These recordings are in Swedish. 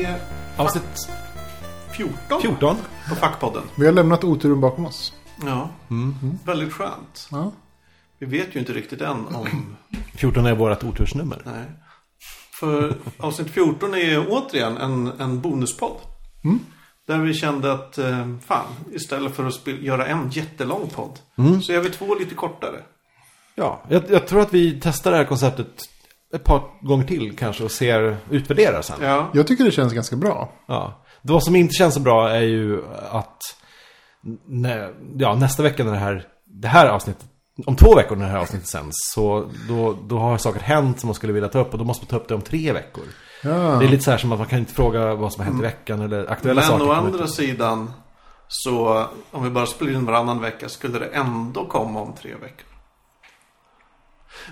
är Avsnitt 14 14. på Fackpodden. Vi har lämnat oturen bakom oss. Ja, väldigt skönt. Ja. Vi vet ju inte riktigt än om... 14 är vårt otursnummer. Nej. För avsnitt 14 är återigen en, en bonuspodd. Där vi kände att, eh, fan, istället för att göra en jättelång podd. Så gör vi två lite kortare. Ja, jag, jag tror att vi testar det här konceptet ett par gånger till kanske och ser, utvärderar sen. Ja, Jag tycker det känns ganska bra. Ja. Det som inte känns så bra är ju att nä, ja, nästa vecka när det här, det här avsnittet, om två veckor när det här avsnittet sänds, så då, då har saker hänt som man skulle vilja ta upp och då måste man ta upp det om tre veckor. Ja. Det är lite så här som att man kan inte fråga vad som har hänt i veckan eller aktuella men saker. å kommer andra sidan så om vi bara spelar in varannan vecka skulle det ändå komma om tre veckor.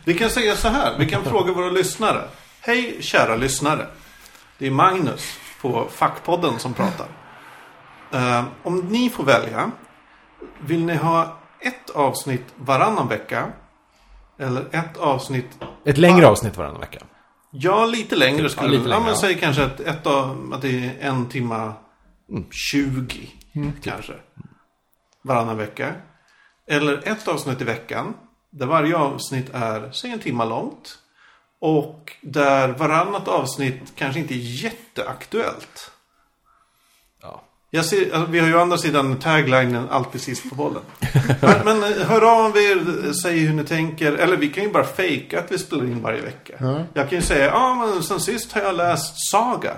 Vi kan säga så här, vi kan fråga våra lyssnare. Hej kära lyssnare. Det är Magnus på Fackpodden som pratar. Eh, om ni får välja, vill ni ha ett avsnitt varannan vecka? Eller ett avsnitt Ett längre avsnitt varannan vecka. Ja, lite längre skulle Ja, lite ja, längre, men säg kanske att, ett av, att det är en timma 20 Mm. kanske. Varannan vecka. Eller ett avsnitt i veckan. Där varje avsnitt är, säg en timma långt. Och där varannat avsnitt kanske inte är jätteaktuellt. Ja. Jag ser, alltså, vi har ju å andra sidan taglinen alltid sist på bollen. men, men eh, hör av er, säg hur ni tänker. Eller vi kan ju bara fejka att vi spelar in varje vecka. Ja. Jag kan ju säga, ja men sen sist har jag läst Saga.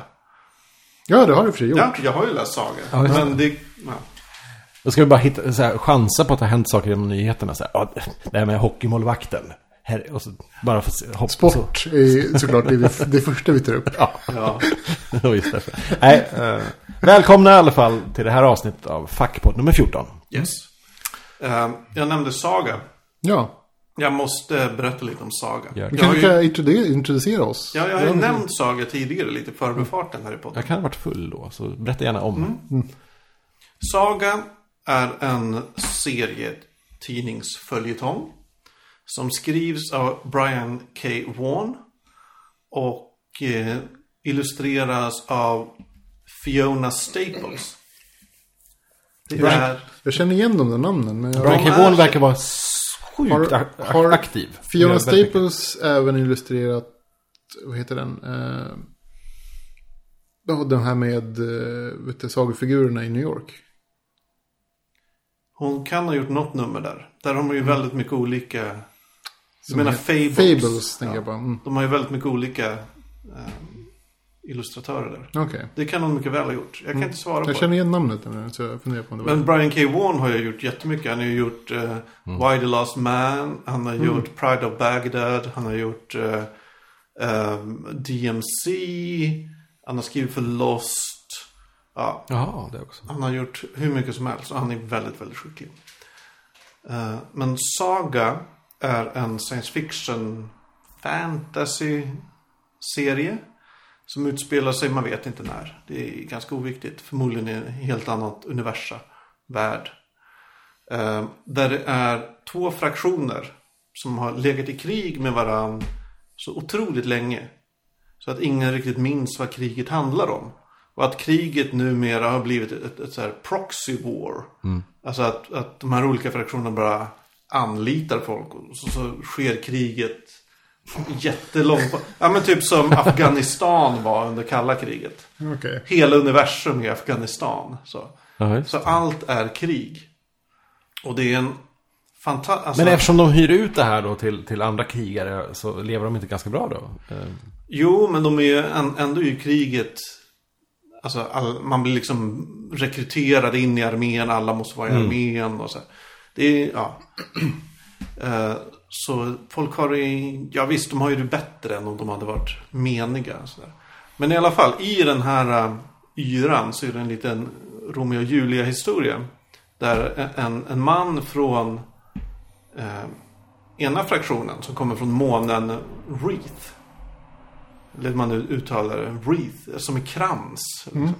ja, det har du för sig gjort. Ja, jag har ju läst Saga. Ja, men det, ja. Då ska vi bara hitta, så här, chansa på att det har hänt saker genom nyheterna. Så här, ja, det här med hockeymålvakten. Här, och så bara hoppa Sport är såklart det, vi- det första vi tar upp. Ja, ja. just därför. Nej, eh, välkomna i alla fall till det här avsnittet av Fackpodd nummer 14. Yes. Eh, jag nämnde Saga. Ja, Jag måste berätta lite om Saga. Jag har kanske ju, kan introducera, introducera oss. ja, jag har ju nämnt Saga tidigare lite i förbifarten här i podden. Jag kan ha varit full då, så berätta gärna om. Saga är en serietidningsföljetong som skrivs av Brian K. Vaughan och eh, illustreras av Fiona Staples. Det Brian- är, Jag känner igen de där namnen. Men jag... Brian K. Vaughan verkar vara sjukt Har- har aktiv. Fiona. Staples även illustrerat, vad heter den? Eh, Ja, den här med eh, vet du, sagofigurerna i New York. Hon kan ha gjort något nummer där. Där har man ju väldigt mycket olika... Jag Som menar Fables. Fables, tänker jag på. Mm. De har ju väldigt mycket olika eh, illustratörer där. Okej. Det kan hon mycket väl ha gjort. Jag kan inte svara på Jag känner igen namnet nu, så jag funderar på om det var Men Brian K. Vaughan har ju gjort jättemycket. Han har ju gjort uh, Why the Last Man. Han har gjort Pride of Baghdad. Han har gjort eh, ehm, DMC. Han har skrivit för Lost. Ja, Jaha, det också. han har gjort hur mycket som helst. Och han är väldigt, väldigt skicklig. Eh, men Saga är en science fiction fantasy serie. Som utspelar sig, man vet inte när. Det är ganska oviktigt. Förmodligen i en helt annat universa. Värld. Eh, där det är två fraktioner. Som har legat i krig med varann så otroligt länge. Så att ingen riktigt minns vad kriget handlar om. Och att kriget numera har blivit ett, ett, ett så här proxy war. Alltså att, att de här olika fraktionerna bara anlitar folk. Och så, så sker kriget jättelångt. Ja men typ som Afghanistan var under kalla kriget. Okej. Hela universum i Afghanistan. Så, Ja, så allt är krig. Och det är en fantastisk... Alltså, Men eftersom de hyr ut det här då till, till andra krigare så lever de inte ganska bra då? Eh, Jo, men de är ju ändå i kriget. Alltså, all, man blir liksom rekryterad in i armén. Alla måste vara i armén och så. här. Det är, ja. Eh, så folk har det, ja visst, de har ju det bättre än om de hade varit meniga. Så där. Men i alla fall, i den här uh, yran så är det en liten Romeo och Julia historia. Där en, en man från eh, ena fraktionen som kommer från månen Wreath. Eller man uttalar det. Wreath, som är krans. Liksom.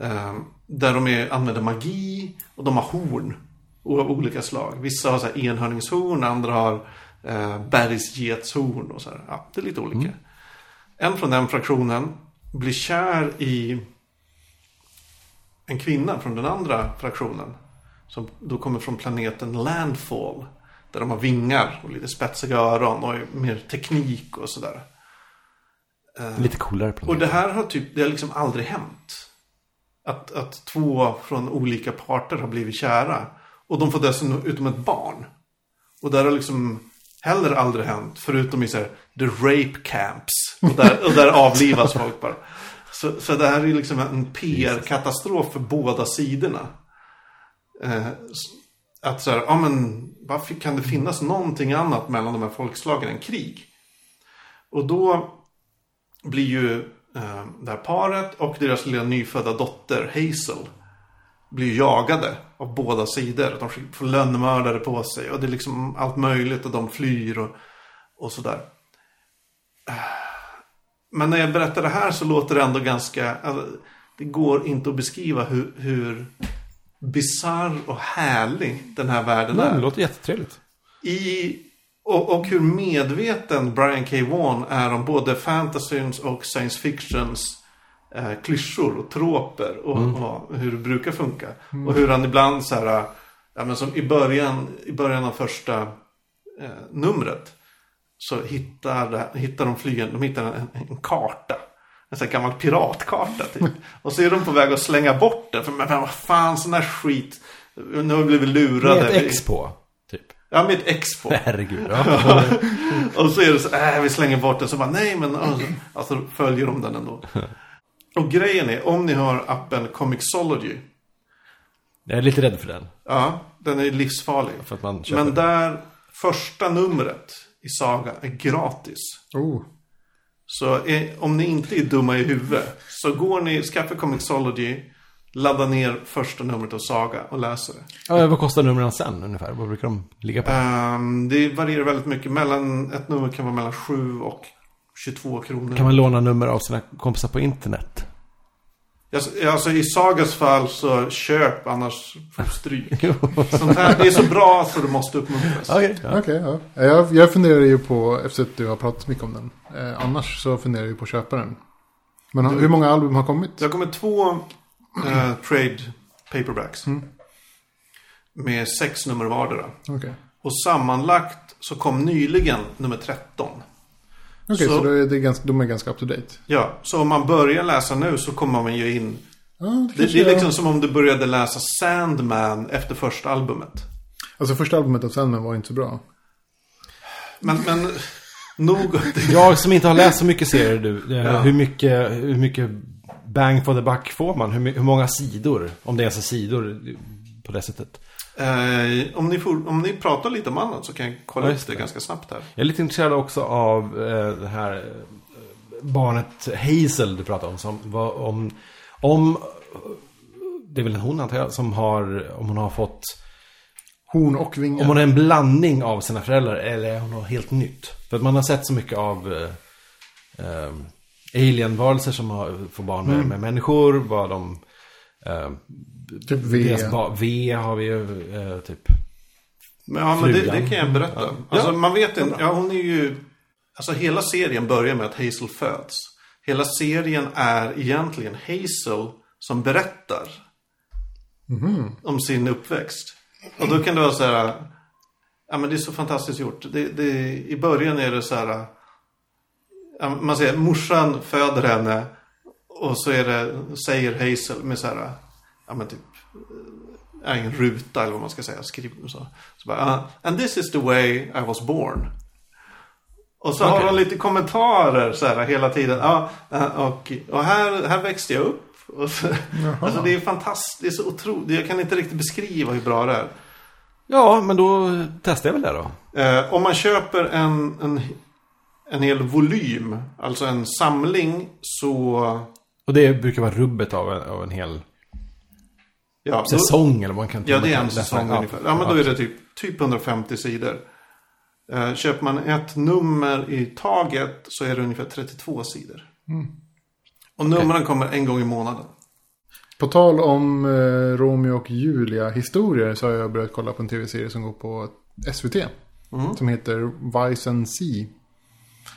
Eh, där de är, använder magi och de har horn. Av olika slag. Vissa har så här enhörningshorn, andra har eh, bergsgetshorn och så här. Ja, det är lite olika. En från den fraktionen blir kär i en kvinna från den andra fraktionen. Som då kommer från planeten Landfall. Där de har vingar och lite spetsiga öron och mer teknik och sådär. Lite coolare Och planet. det här har typ, det har liksom aldrig hänt. Att, att två från olika parter har blivit kära. Och de får dessutom ett barn. Och det har liksom heller aldrig hänt. Förutom i så här, the rape camps. Och där, och där avlivas folk bara. Så, så det här är liksom en PR-katastrof för båda sidorna. Eh, att så här, ja men varför kan det finnas någonting annat mellan de här folkslagen än krig? Och då blir ju eh, det här paret och deras lilla nyfödda dotter Hazel blir jagade av båda sidor. De får lönnmördare på sig och det är liksom allt möjligt och de flyr och, och sådär. Eh, Men när jag berättar det här så låter det ändå ganska... Alltså, det går inte att beskriva hur, hur bisarr och härlig den här världen Nej, är det låter jättetrevligt. i, och, och hur medveten Brian K. Vaughan är om både fantasyns och science fictions eh, klyschor och troper och, och hur det brukar funka. Och hur han ibland så här, ja, men som i början, i början av första eh, numret så hittar, hittar de flygen, de hittar en, en karta. En sån här gammal piratkarta typ. Och så är de på väg att slänga bort den. För men vad fan sån här skit. Nu har vi blivit lurade. Med ett X på. Ja, med ett X på. Herregud. Ja. Och så är det så äh, vi slänger bort den. Så bara, nej men, alltså, alltså följer de den ändå. Och grejen är, om ni har appen Comixology. Jag är lite rädd för den. Ja, den är livsfarlig. För att man köper Men där, första numret i Saga är gratis. Oh. Så är, om ni inte är dumma i huvudet. Så går ni, skaffar Comixology. Laddar ner första numret av Saga och läser det. Ja, vad kostar numren sen ungefär? Vad brukar de ligga på? Ehm, det varierar väldigt mycket. Mellan, ett nummer kan vara mellan 7 och 22 kronor. Kan man låna nummer av sina kompisar på internet? Alltså, alltså i Sagas fall så köp annars får du stryk. Sånt här, det är så bra så det måste uppmuntras. Okej. ja. Okej, ja. Jag, jag funderar ju på, efter att du har pratat mycket om den. Eh, annars så funderar jag ju på att köpa den. Men har- hur många album har kommit? Det har kommit två eh, trade paperbacks. Med sex nummer vardera. Okej. Och sammanlagt så kom nyligen nummer 13. Okej, Så- så, då är det ganska, de är ganska up to date. Ja, så om man börjar läsa nu så kommer man ju in. Ja, Det, kanske det är jag- liksom som om du började läsa Sandman efter första albumet. Alltså första albumet av Sandman var inte så bra. Men, men nog... Jag som inte har läst så mycket serier du. Ja. Hur, mycket, hur mycket bang for the buck får man? Hur, hur många sidor? Om det är så sidor på det sättet. Eh, om, ni får, om ni pratar lite om annat så kan jag kolla Ja, upp det det. ganska snabbt här. Jag är lite intresserad också av eh, det här eh, barnet Hazel du pratade om. Som var om, om, det är väl en hon antar jag, som har, om hon har fått, Horn och vingar. om hon är en blandning av sina föräldrar eller är hon något helt nytt. För att man har sett så mycket av eh, eh, alien-varelser som har, får barn med, med människor, vad de... Eh, Typ V. v har vi ju, eh, typ. Men, ja, men det, det kan jag berätta. Ja. Alltså Ja. man vet inte, ja hon är ju... Alltså hela serien börjar med att Hazel föds. Hela serien är egentligen Hazel som berättar. Om sin uppväxt. Och då kan det vara så här... Ja men det är så fantastiskt gjort. Det, det, I början är det så här... Man säger morsan föder henne. Och så är det, säger Hazel med så här... Ja men typ är en ruta eller vad man ska säga. Skriv, så. så bara, "Ah, and this is the way I was born. Och så har Okej. de lite kommentarer så här hela tiden. Ja, eh, och, och här, här växte jag upp. Och så, alltså det är fantastiskt. Det är så otroligt. Jag kan inte riktigt beskriva hur bra det är. Ja, men då testar jag väl det då. Eh, om man köper en, en, en hel volym, alltså en samling, så... Och det brukar vara rubbet av en, av en hel Ja, då- säsong eller vad man kan Ja, det är en läsa. säsong Ja. ungefär. Ja, men då är det typ, typ 150 sidor. Eh, köper man ett nummer i taget så är det ungefär 32 sidor. Och numren kommer en gång i månaden. På tal om eh, Romeo och Julia historier så har jag börjat kolla på en tv-serie som går på SVT. Mm. Som heter Vice and Sea.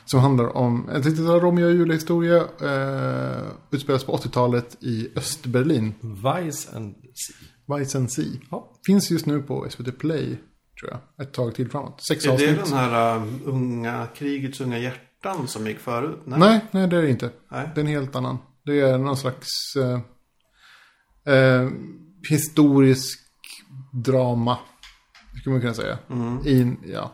Som handlar om en liten Romeo och Julia-historia. Eh, utspelas på 80-talet i Östberlin. Vice and Sea. Weissensee. Ja. Finns just nu på SVT Play, tror jag. Ett tag till framåt. Sex Är det avsnitt. den här uh, unga, krigets unga hjärtan som gick förut? Nej, nej det är det inte. Nej. Det är en helt annan. Det är någon slags eh, eh, historisk drama. Skulle man kunna säga. I, ja.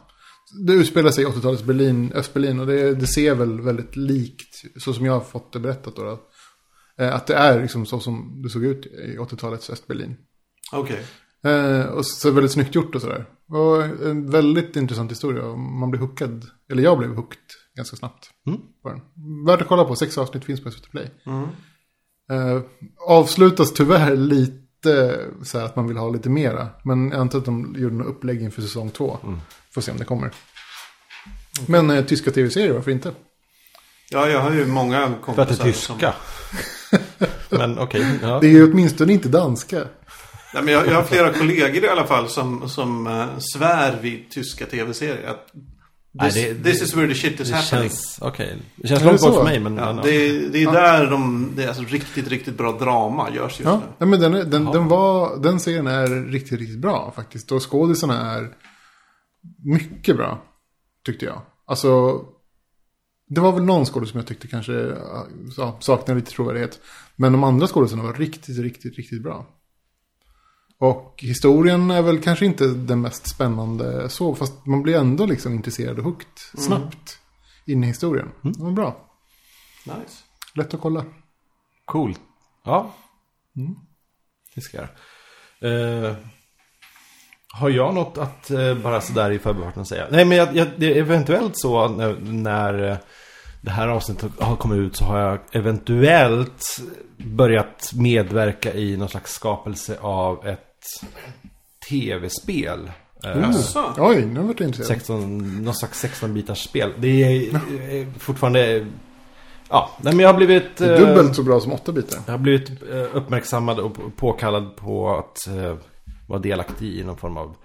Det utspelar sig i 80-talets Berlin, Östberlin. Och det, det ser väl väldigt likt, så som jag har fått det berättat då. då. Eh, att det är liksom så som det såg ut i 80-talets Östberlin. Okej. Eh, och så väldigt snyggt gjort och sådär. Och en väldigt intressant historia. Man blir hookad. Eller jag blev hooked ganska snabbt. Den. Värt att kolla på. Sex avsnitt finns på SVT Play. Eh, avslutas tyvärr lite så här att man vill ha lite mera. Men jag antar att de gjorde någon upplägg inför säsong två. Får se om det kommer. Men eh, tyska tv-serier, varför inte? Ja, jag har ju många För att kompisar det är tyska. Men okej. ja. Det är ju åtminstone inte danska. Nej, men jag, jag har flera kollegor i alla fall som, som uh, svär vid tyska tv-serier. Att Nej, this, det- this is where the shit is Det happening. känns, okej. Det känns långt bort för mig, men... Ja, men, det, är- det är där de, det är alltså riktigt, riktigt bra drama görs just Ja, nu. ja men den, den, den, var, den serien är riktigt, riktigt bra faktiskt. Och skådisarna är mycket bra, tyckte jag. Alltså, det var väl någon skådis som jag tyckte kanske ja, saknade lite trovärdighet. Men de andra skådisarna var riktigt, riktigt, riktigt bra. Och historien är väl kanske inte den mest spännande så, fast man blir ändå liksom intresserad och hooked snabbt in i historien. Det var bra. Nice. Lätt att kolla. Coolt. Ja. Det ska jag. Eh, Har jag något att eh, bara sådär i förbifarten säga? Nej, men jag, jag, det är eventuellt så att när, när eh, det här avsnittet har kommit ut så har jag eventuellt börjat medverka i någon slags skapelse av ett tv-spel. Eh, Jaså? Oj, nu vart jag intresserad. 16, någon slags 16-bitars spel. Det är eh, fortfarande... Ja, nej, men jag har blivit... Det är eh, dubbelt så bra som åtta bitar. jag har blivit eh, uppmärksammad och på- påkallad på att eh, vara delaktig i någon form av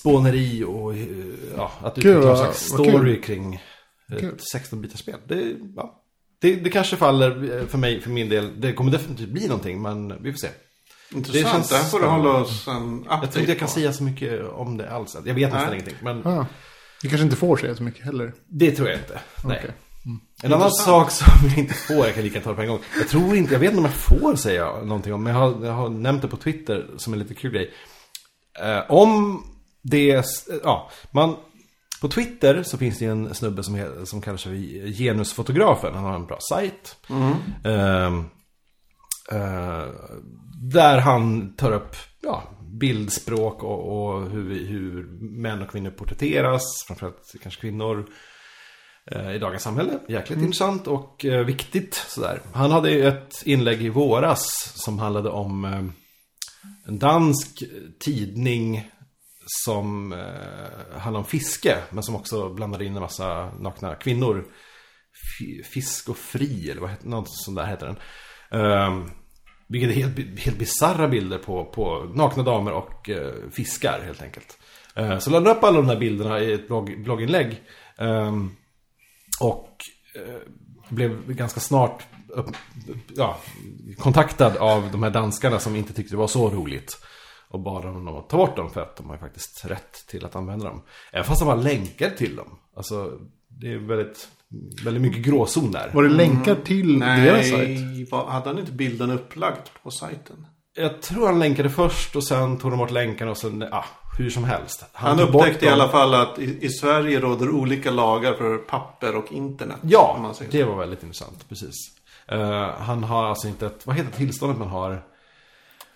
spåneri och eh, ja, att utveckla någon slags story kring ett 16-bitars spel. Det, ja, det, det kanske faller eh, för mig, för min del. Det kommer definitivt bli någonting, men vi får se. Intressant. Det här får du hålla oss en Jag tror inte jag kan säga så mycket om det alls. Jag vet nästan ingenting, men Ah, vi kanske inte får säga så mycket heller. det tror jag inte. Nej. Okej. En annan sak som jag inte får, jag kan lika gärna ta på en gång. Jag tror inte, jag vet inte om jag får säga någonting om, men jag har, jag har nämnt det på Twitter som en lite kul grej. Eh, om det, ja, man, på Twitter så finns det en snubbe som, som kallar sig Genusfotografen. Han har en bra sajt. Ehm, eh, där han tar upp ja, bildspråk och, och hur, hur män och kvinnor porträtteras. Framförallt kanske kvinnor eh, i dagens samhälle. Jäkligt intressant och eh, viktigt. Sådär. Han hade ju ett inlägg i våras som handlade om eh, en dansk tidning som eh, handlar om fiske. Men som också blandade in en massa nakna kvinnor. Fisk och fri eller vad heter, något sånt där heter den. Um, vilket är helt, helt bisarra bilder på, på nakna damer och eh, fiskar helt enkelt. Eh, så laddade upp alla de här bilderna i ett blogg, blogginlägg. Ehm, och eh, blev ganska snart upp, ja, kontaktad av de här danskarna som inte tyckte det var så roligt. Och bad dem att ta bort dem för att de har faktiskt rätt till att använda dem. Även fast de har länkar till dem. Alltså, det är väldigt, väldigt mycket gråzon där. Var det länkar till deras sajt? Nej, hade han inte bilden upplagd på sajten? Jag tror han länkade först och sen tog de bort länkarna och sen, ja, hur som helst. Han bort upptäckte i alla fall att i, i Sverige råder olika lagar för papper och internet. Ja, man säger så. det var väldigt intressant, precis. Eh, han har alltså inte ett, vad heter tillståndet man har?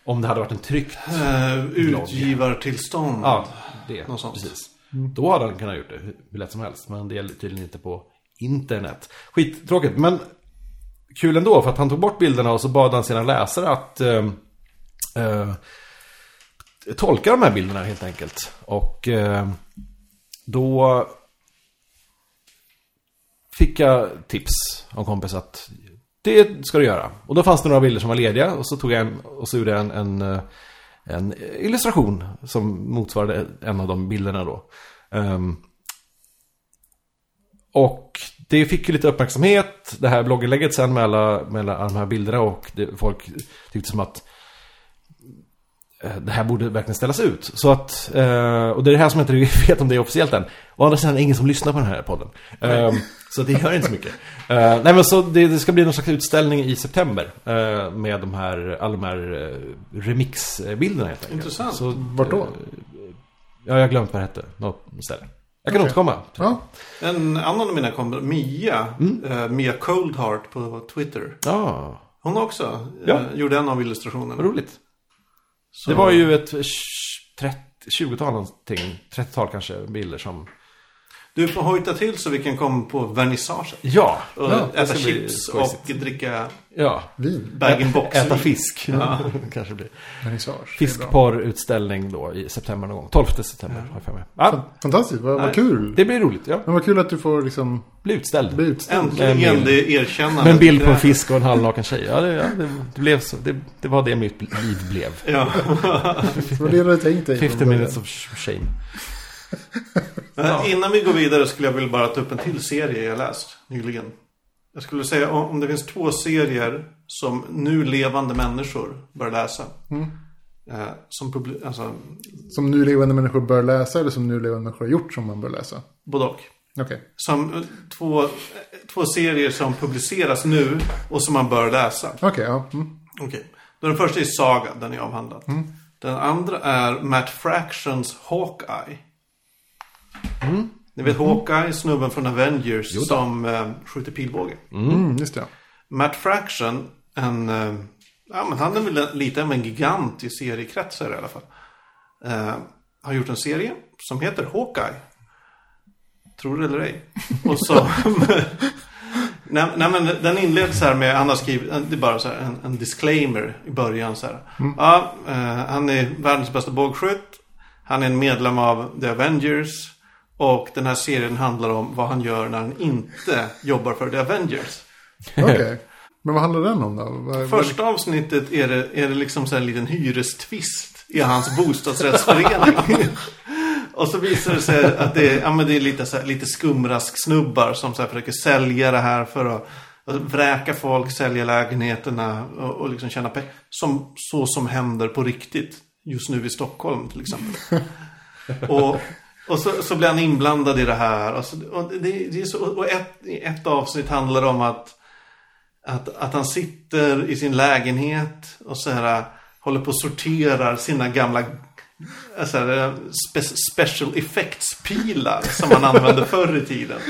Om det hade varit en tryckt, Eh, utgivartillstånd. ja, det, Något sånt. precis. Då hade han kunnat gjort det hur, hur lätt som helst, men det gäller tydligen inte på internet. Skittråkigt, men kul ändå, för att han tog bort bilderna och så bad han sina läsare att eh, eh, tolka de här bilderna helt enkelt. Och eh, då fick jag tips av kompis att det ska du göra. Och då fanns det några bilder som var lediga och så tog jag en, och så gjorde jag en, en, eh, en illustration som motsvarade en av de bilderna då. Ehm, och det fick ju lite uppmärksamhet, det här blogginlägget sen med alla, med alla de här bilderna och det, folk tyckte som att eh, det här borde verkligen ställas ut. Så att, eh, och det är det här som jag inte vet om det är officiellt än. Å andra sidan är det ingen som lyssnar på den här podden. Eh, så det gör inte så mycket. Eh, nej men så det, det ska bli någon slags utställning i september. med de här, alla de här remixbilderna helt enkelt. Intressant. Så, Vart då? Ja, jag har glömt vad det hette. Något ställe. Jag kan Okej. återkomma. Ja, En annan av mina kompisar, Mia, eh, Mia Coldheart på Twitter. Ja, Hon också Ja. eh, gjorde en av illustrationerna. vad roligt. Så- Det var ju ett 30, 20-tal någonting, 30-tal kanske, bilder som... Du får hojta till så vi kan komma på vernissagen. Ja! Och ja, äta chips och dricka Ja. vin. bag-in-box. Äta fisk. kanske blir. Vernissage. Fiskporrutställning då i september någon gång. 12 september har jag för mig. Ja, Fantastiskt, vad, vad kul. det blir roligt. Ja, Men vad kul att du får liksom bli utställd. bli utställd. Äntligen Med en bild. det erkännandet. Med en bild på en fisk och en halvnaken tjej. Ja, det, ja, det, det blev så. Det, det var det mitt liv blev. Ja. Det var det du hade tänkt dig. från 50 början. minutes of shame. Innan vi går vidare skulle jag vilja bara ta upp en till serie jag läst nyligen. Jag skulle säga om det finns två serier som nu levande människor bör läsa. Eh, som alltså, Som nu levande människor bör läsa eller som nu levande människor har gjort som man bör läsa. både och. Okej. Som eh, två, två serier som publiceras nu och som man bör läsa. Okej, ja. Mm. Då Den första är Saga, den är avhandlad. Den andra är Matt Fractions Hawkeye. Ni vet Hawkeye, snubben från Avengers som eh, skjuter pilbåge. Mm, just det. Matt Fraction, en, eh, ja, men han är väl lite av en gigant i seriekretsar i alla fall. Eh, har gjort en serie som heter Hawkeye. Tror det eller ej. Och så... nej, nej men den inleds här med, han har skrivit, det är bara så här, en, en disclaimer i början så här. Ja, eh, han är världens bästa bågskytt. Han är en medlem av The Avengers. Och den här serien handlar om vad han gör när han inte jobbar för The Avengers. Okej. Men vad handlar den om då? Första avsnittet är det, är det liksom så här en liten hyrestvist i hans bostadsrättsförening. och så visar det sig att det är, ja, men det är lite, så här, lite skumrask-snubbar som så här försöker sälja det här för att att vräka folk, sälja lägenheterna och, och liksom tjäna pengar. Som, så som händer på riktigt just nu i Stockholm till exempel. och och så, så blir han inblandad i det här. Och, så, och, det, det så, och ett, ett avsnitt handlar om att att, att han sitter i sin lägenhet och så här, håller på och sorterar sina gamla så här, spe, special effects-pilar som han använde förr i tiden.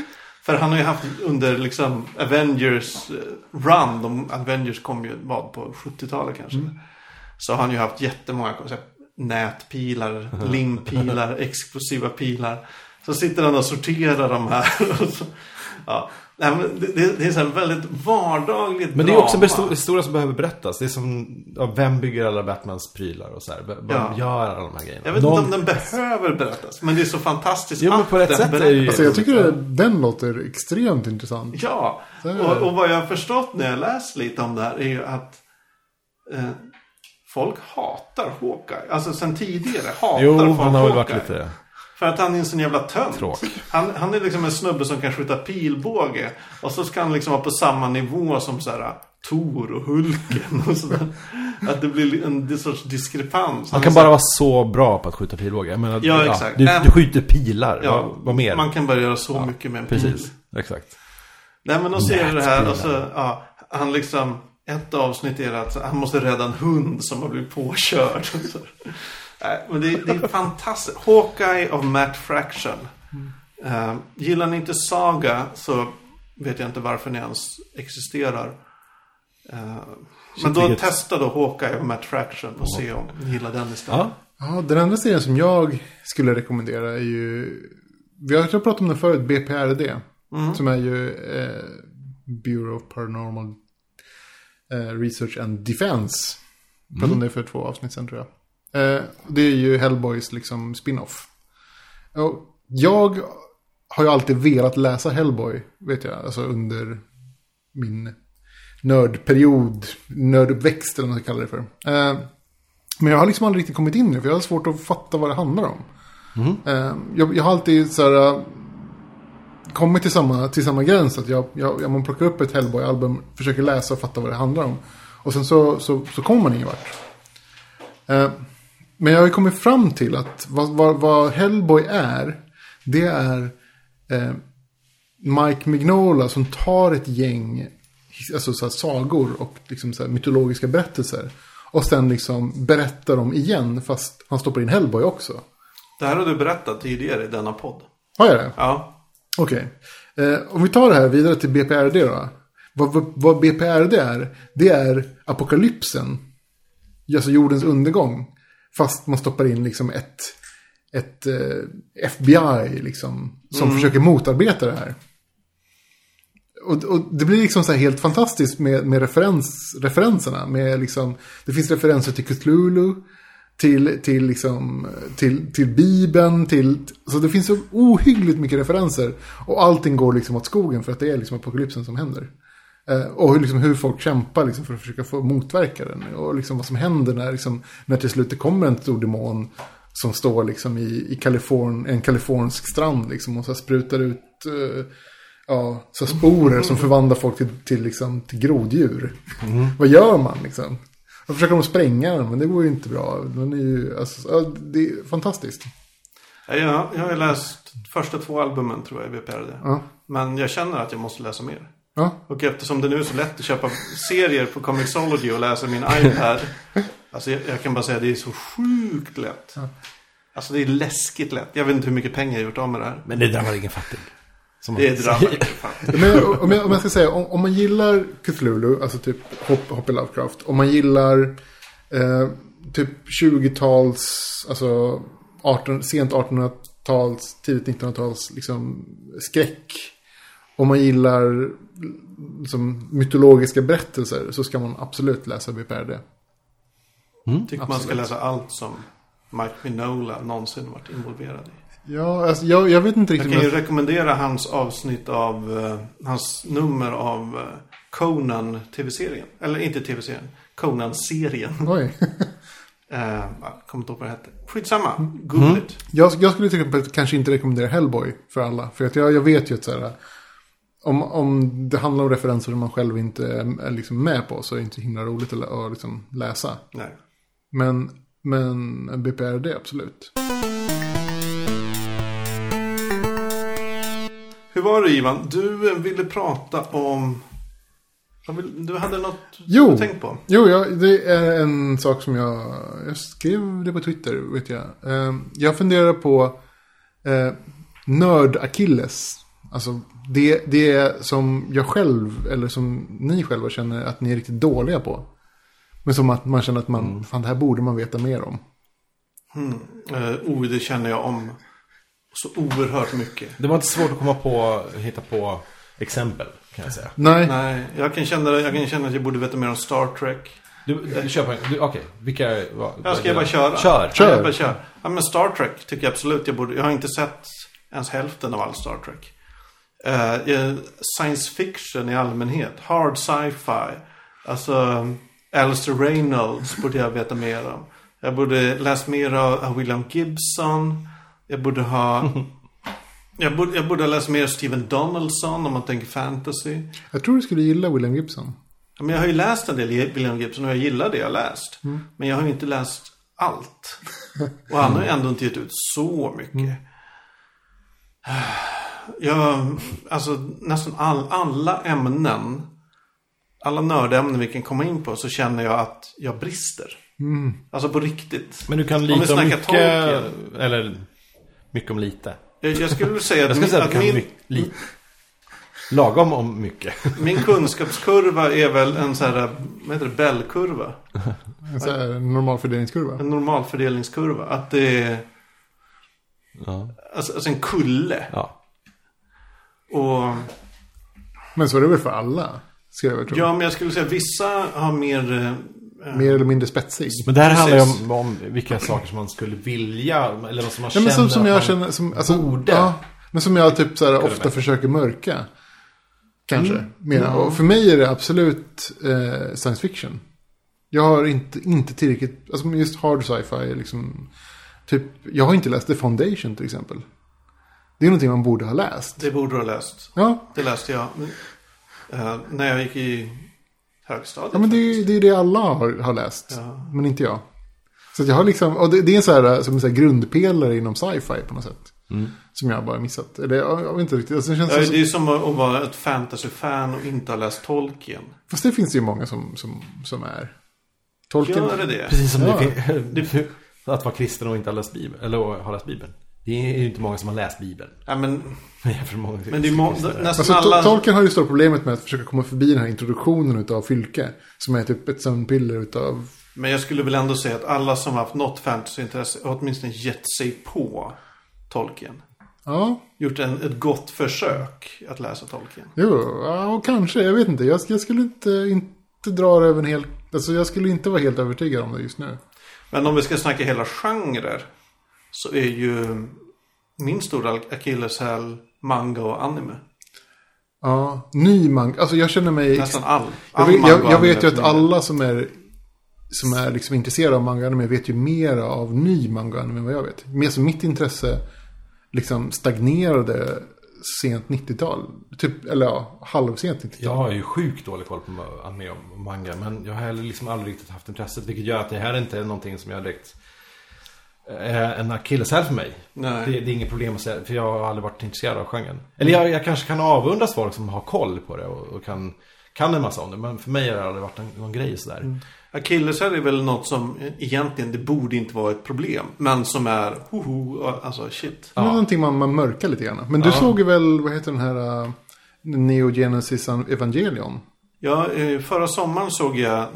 För han har ju haft under liksom Avengers eh, run, de Avengers kom ju vad på 70-talet kanske. Så har han ju haft jättemånga här, nätpilar, limpilar, explosiva pilar. Så sitter han och sorterar de här. Så, ja. Nej, men det, det, det är så här väldigt vardagligt Men det är också historia som behöver berättas. Det är som, ja, vem bygger alla Batmans prylar och så här. Vem Ja. gör alla de här grejerna? Jag vet Någon- inte om den behöver berättas. Men det är så fantastiskt Jo, men att på ett den sätt är berättas. det ju- Alltså jag tycker den låter extremt intressant. Ja, det. och, och vad jag har förstått när jag läst lite om det här är ju att eh, folk hatar Hawkeye. Alltså sen tidigare hatar Jo, folk han har väl varit lite... För att han är en sån jävla tönt. Han, han är liksom en snubbe som kan skjuta pilbåge. Och så ska han liksom vara på samma nivå som så här Tor och Hulken och sådär. Att det blir en sorts diskrepans. Han är kan bara vara så bra på att skjuta pilbåge. Jag menar, Ja, exakt. Du, du skjuter pilar. Ja, vad, vad mer? Man kan bara göra så mycket med en pil. Precis, exakt. Nej men då ser du det här och så, ja, han liksom, ett avsnitt är att han måste rädda en hund som har blivit påkörd. Nej, men det, det är fantastiskt. Hawkeye of Matt Fraction. Eh, gillar ni inte Saga så vet jag inte varför ni ens existerar. Eh, men då vilket- testa då Hawkeye of Matt Fraction och se om ni gillar den istället. Ja, Ja, den andra serien som jag skulle rekommendera är ju... Vi har pratat om den förut, BPRD. Som är ju eh, Bureau of Paranormal Research and Defense. Pratade om det för två avsnitt sen tror jag. Eh, det är ju Hellboys liksom spin-off. Och jag har ju alltid velat läsa Hellboy, vet jag, alltså under min nördperiod, nörduppväxt eller vad man ska kalla det för. Eh, men jag har liksom aldrig riktigt kommit in i det, för jag har svårt att fatta vad det handlar om. Eh, jag, jag har alltid så här... kommit till samma, till samma gräns. Att jag, jag, jag man plockar upp ett Hellboy-album, försöker läsa och fatta vad det handlar om. Och sen så, så, så kommer man ingen vart. Eh, men jag har ju kommit fram till att vad, vad, vad Hellboy är, det är eh, Mike Mignola som tar ett gäng alltså så sagor och liksom så mytologiska berättelser. Och sen liksom berättar dem igen fast han stoppar in Hellboy också. Det här har du berättat tidigare i denna podd. Har jag det? Ja. Okej. Eh, om vi tar det här vidare till BPRD då. Vad, vad, vad BPRD är, det är apokalypsen. Alltså jordens undergång. Fast man stoppar in liksom ett, ett eh, FBI liksom. Som försöker motarbeta det här. Och, och det blir liksom så här helt fantastiskt med, med referens, referenserna. Med liksom, det finns referenser till Cthulhu. Till, till, liksom, till, till Bibeln. Till, så det finns så ohyggligt mycket referenser. Och allting går liksom åt skogen för att det är liksom apokalypsen som händer. Eh, och hur, liksom, hur folk kämpar liksom, för att försöka få motverka den. Och liksom, vad som händer när, liksom, när till slut det kommer en stor demon. Som står liksom, i, i Kaliforn, en kalifornisk strand liksom, och så sprutar ut eh, ja, så sporer som förvandlar folk till, till, liksom, till groddjur. Vad gör man liksom? Då försöker de spränga den, men det går ju inte bra. Den är ju, alltså, ja, det är fantastiskt. Ja, Jag, har läst första två albumen tror jag i BPRD. Ja. Men jag känner att jag måste läsa mer. Ja, Och eftersom det nu är så lätt att köpa serier på Comixology och läsa min iPad. Alltså jag, jag kan bara säga att det är så sjukt lätt. Alltså det är läskigt lätt. Jag vet inte hur mycket pengar jag har gjort av med det här. Men det drabbar ingen fattig. Det drabbar. Men om, jag, om jag ska säga, om, om man gillar Cthulhu, alltså typ Hop- H.P. Lovecraft. Om man gillar eh, typ 20-tals, alltså 18, sent 1800-tals, tidigt 1900-tals liksom, skräck. Om man gillar liksom, mytologiska berättelser så ska man absolut läsa BPRD. Tycker man ska Absolut. läsa allt som Mike Minola någonsin varit involverad i. Ja, alltså, jag, jag vet inte Jag riktigt. kan ju om jag- rekommendera hans avsnitt av, eh, hans nummer av eh, Conan tv-serien. Eller inte tv-serien, Conan-serien. Oj. Eh, jag kommer inte ihåg vad det hette. Skitsamma, google it. Jag, jag skulle till exempel kanske inte rekommendera Hellboy för alla. För att jag, jag vet ju att så här, om, om det handlar om referenser som man själv inte är, liksom med på så är det inte himla roligt att, liksom läsa. Nej. Men, men BPRD absolut. Hur var det Ivan? Du eh, ville prata om... Du hade något Jo. du tänkt på? Jo, jag, det är en sak som jag, jag skrev det på Twitter, vet jag. Eh, jag funderar på eh, nörd-Achilles. Alltså det, det som jag själv, eller som ni själva känner att ni är riktigt dåliga på. Men som att man känner att man, fan det här borde man veta mer om. Eh, oh, det känner jag om så oerhört mycket. Det var inte svårt att komma på, hitta på exempel kan jag säga. Nej, Nej, jag kan, känna, jag kan känna att jag borde veta mer om Star Trek. Du, du kör på en, okej, vilka... Vad, Jag ska bara köra. Kör. Kör. Ja, jag bara kör. Ja, men Star Trek tycker jag absolut jag borde. Jag har inte sett ens hälften av all Star Trek. Eh, science fiction i allmänhet. Hard sci-fi. Alltså, Alistair Reynolds borde jag veta mer om. Jag borde läst mer av av William Gibson. Jag borde ha... Jag borde, jag borde ha läst mer Steven Donaldson om man tänker fantasy. jag tror du skulle gilla William Gibson. Ja, Men jag har ju läst en del William Gibson och jag gillar det jag har läst. Men jag har ju inte läst allt. Och han har ju ändå inte gett ut så mycket. Jag, alltså nästan all, alla ämnen, alla nördämnen vi kan komma in på så känner jag att jag brister. Alltså på riktigt. Men du kan snackar mycket, Tolkien. eller mycket om lite. Jag, jag skulle säga att, Jag min, säga att att min, my- lite. Lagom om mycket. min kunskapskurva är väl en så här, vad heter det, Bellkurva. En sån här normal fördelningskurva. En normalfördelningskurva. Att det är, Ja. alltså, alltså en kulle. ja. Och Men så är det väl för alla, ska jag tro. ja, men jag skulle säga vissa har mer... Mer eller mindre spetsig. Men det här Precis. handlar ju om, om vilka saker som man skulle vilja, eller vad som man Ja, men känner som, som att jag man känner, som, alltså, borde. Ja, men som jag typ så här, ofta bättre. försöker mörka. Kanske. Mm. Mera. Och för mig är det absolut eh, science fiction. Jag har inte, inte tillräckligt, alltså just hard sci-fi liksom. Typ, jag har inte läst The Foundation till exempel. Det är någonting man borde ha läst. Det borde du ha läst. Ja, Det läste jag eh, när jag gick i högstadiet. ja men det är det, är det alla har, har läst. Ja. Men inte jag. Så att jag har liksom, och det, det är en så här, som en så här grundpelare inom sci-fi på något sätt. Som jag bara missat. Eller jag, jag vet inte riktigt. Alltså, det känns Ja, som, det är som att vara ett fantasy-fan och inte ha läst Tolkien. Fast det finns det ju många som, som, som är. Tolkien. Gör det det? Precis som Ja. det att vara kristen och inte ha läst Bibeln. Eller har läst Bibeln. Det är ju inte många som har läst Bibeln. Ja, men, många men det är må- nästan Alltså, alla... To- Tolkien har ju stora problemet med att försöka komma förbi den här introduktionen utav Fylke. Som är typ ett sömnpiller utav... Men jag skulle väl ändå säga att alla som har haft något fantasyintresse har åtminstone gett sig på Tolkien. Ja, Gjort en, ett gott försök att läsa Tolkien. jo, ja, och kanske. Jag vet inte. Jag, jag skulle inte, inte dra det över en hel... Alltså jag skulle inte vara helt övertygad om det just nu. Men om vi ska snacka hela genrer. Så är ju min stora akilleshäl manga och anime. Ja, ny manga. Alltså jag känner mig... Nästan all. Jag all jag, och jag vet ju att alla som är, som är liksom intresserade av manga anime vet ju mer av ny manga anime än vad jag vet. Men alltså mitt intresse liksom stagnerade sent 90-tal. Typ, eller ja, halvsent 90-tal. Jag har ju sjukt dålig koll på anime och manga. Men jag har heller liksom aldrig riktigt haft intresset. Vilket gör att det här inte är någonting som jag direkt... Är en akilleshäl för mig. Nej. Det, det är inget problem att säga. För jag har aldrig varit intresserad av genren. Eller jag, jag kanske kan avundas folk som har koll på det. Och, och kan, kan en massa om det. Men för mig har det aldrig varit en, någon grej sådär. Akilleshäl är väl något som egentligen, det borde inte vara ett problem. Men som är, hoho, alltså shit. Det är någonting man, man mörkar lite grann. Men du Ja. såg ju väl, vad heter den här uh, Neo Genesis Evangelion? Ja, eh, förra sommaren såg jag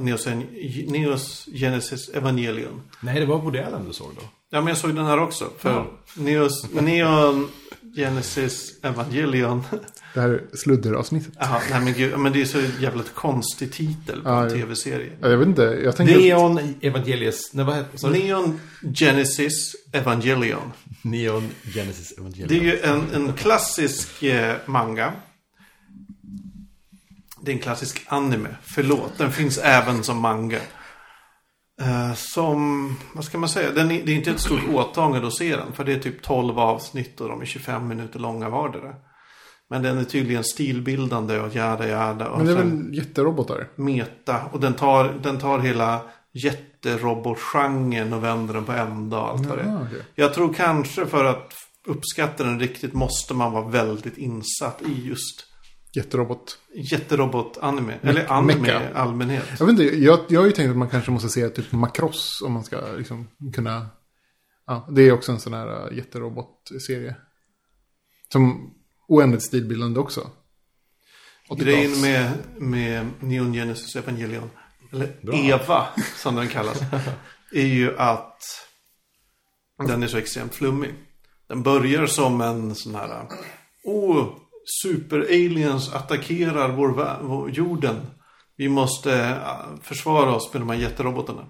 Neos, Genesis Evangelion. Nej, det var Woody Allen du såg då. Ja, men jag såg den här också. För Ja. Neos, Neon Genesis Evangelion. Det här sludderavsnittet. Jaha, nej men gud. Men det är så jävligt konstig titel på Ja, en ja. tv-serie. Ja, Jag vet inte, jag tänker... Neon Evangelius. Nej, vad heter sorry. Neon Genesis Evangelion. Neon Genesis Evangelion. Det är ju en, en klassisk eh, manga. Det är en klassisk anime. Förlåt, den finns även som manga. Eh, som, vad ska man säga, den är, det är inte ett stort åtagande att se den. För det är typ 12 avsnitt och de är 25 minuter långa vardera. Men den är tydligen stilbildande och jada. Och Men det är väl jätterobotar? meta. Och den tar, den tar hela jätterobotgenren och vänder den på ända och allt vad det är. Jag tror kanske för att uppskatta den riktigt måste man vara väldigt insatt i just Jätterobot. jätterobot-anime. Eller anime i allmänhet. Jag vet inte, jag, jag har ju tänkt att man kanske måste se typ Macross om man ska liksom kunna... Ja, det är också en sån här uh, jätterobot-serie. Som oändligt stilbildande också. 80-tals. Grejen med, med Neon Genesis Evangelion, eller Eva som den kallas, är ju att den är så extremt flummig. Den börjar som en sån här, åh, super-aliens attackerar vår, vår jorden. Vi måste eh, försvara oss med de här jätterobotarna.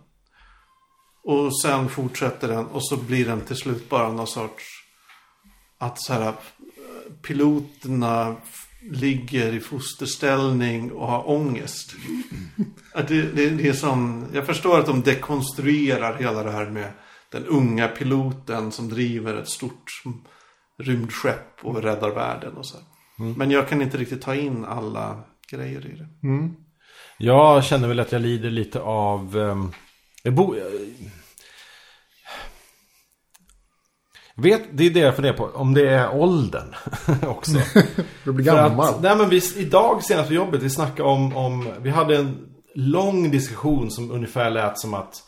Och sen fortsätter den och så blir den till slut bara någon sorts att så här eh, piloterna ligger i fosterställning och har ångest. Att det, det, det är som, jag förstår att de dekonstruerar hela det här med den unga piloten som driver ett stort rymdskepp och räddar världen och så. här. Men jag kan inte riktigt ta in alla grejer i det. Jag känner väl att jag lider lite av... jag bo, jag vet, det är det jag funderar på. Om det är åldern också. Du blir gammal. Att, nej men vi, idag senast på jobbet, vi snackade om, om... Vi hade en lång diskussion som ungefär lät som att...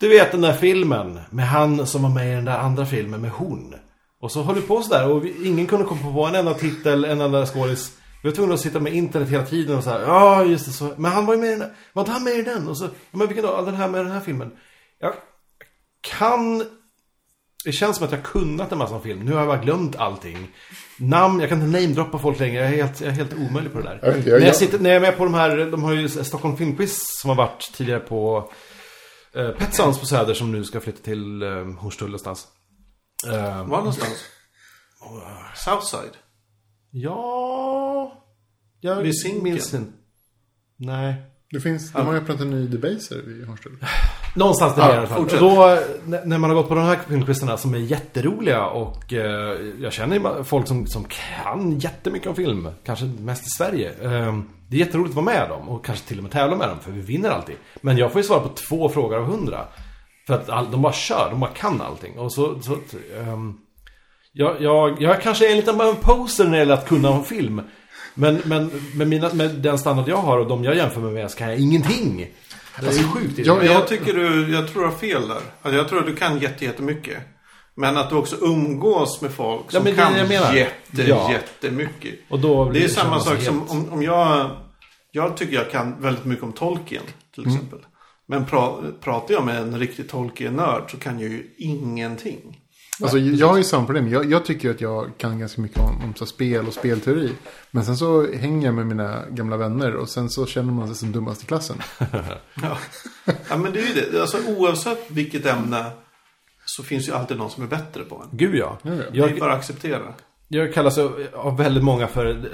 Du vet den där filmen med han som var med i den där andra filmen med hon. Och så höll vi på sådär och vi, ingen kunde komma på en enda titel, en enda skådis. Vi var tvungna att sitta med internet hela tiden och så här, ja just det så. Men han var ju med i den där, var inte han med i den? Och så, men vilken då? Den här med den här filmen. Jag kan... Det känns som att jag kunnat en massa film. Nu har jag bara glömt allting. Namn, jag kan inte namedroppa folk längre. Jag är helt, jag är helt omöjlig på det där. Jag inte, jag- när, jag sitter, när jag är med på de här, de har ju Stockholm Filmquiz som har varit tidigare på eh, Petsons på Söder som nu ska flytta till eh, Hornstull någonstans. Eh, Var någonstans? Southside? ja... Jag Vid Zinken? minns inte. Nej. Det finns, de har öppnat en ny Debaser vid Hornstull. Någonstans där Ja, i alla fall. då, när man har gått på de här filmquizarna som är jätteroliga och eh, jag känner folk som, som kan jättemycket om film. Kanske mest i Sverige. Eh, det är jätteroligt att vara med dem och kanske till och med tävla med dem för vi vinner alltid. Men jag får ju svara på två frågor av hundra. För att all, de bara kör, de bara kan allting. Och så, så ehm, jag, jag, jag kanske är en liten bara en poser när det gäller att kunna om film. Men, men med, mina, med den standard jag har och de jag jämför mig med så kan jag ingenting. Det är så sjukt. Ja, Men jag tycker du, jag tror du har fel där. Alltså jag tror att du kan jätte, jättemycket. Men att du också umgås med folk som men det är kan det jag menar. jätte, Ja. jättemycket. Och då Det är samma känns sak helt- som om, om jag... Jag tycker jag kan väldigt mycket om Tolkien till exempel. Men pra, pratar jag med en riktig Tolkien-nörd så kan jag ju ingenting. Alltså, jag har ju samma problem. Jag, jag tycker att jag kan ganska mycket om, om så spel och spelteori. Men sen så hänger jag med mina gamla vänner och sen så känner man sig som dummast i klassen. Ja. ja, men det är ju det. Alltså, oavsett vilket ämne så finns ju alltid någon som är bättre på en. Gud ja. Ja, ja. Det är Jag, bara att acceptera. jag kallas av väldigt många för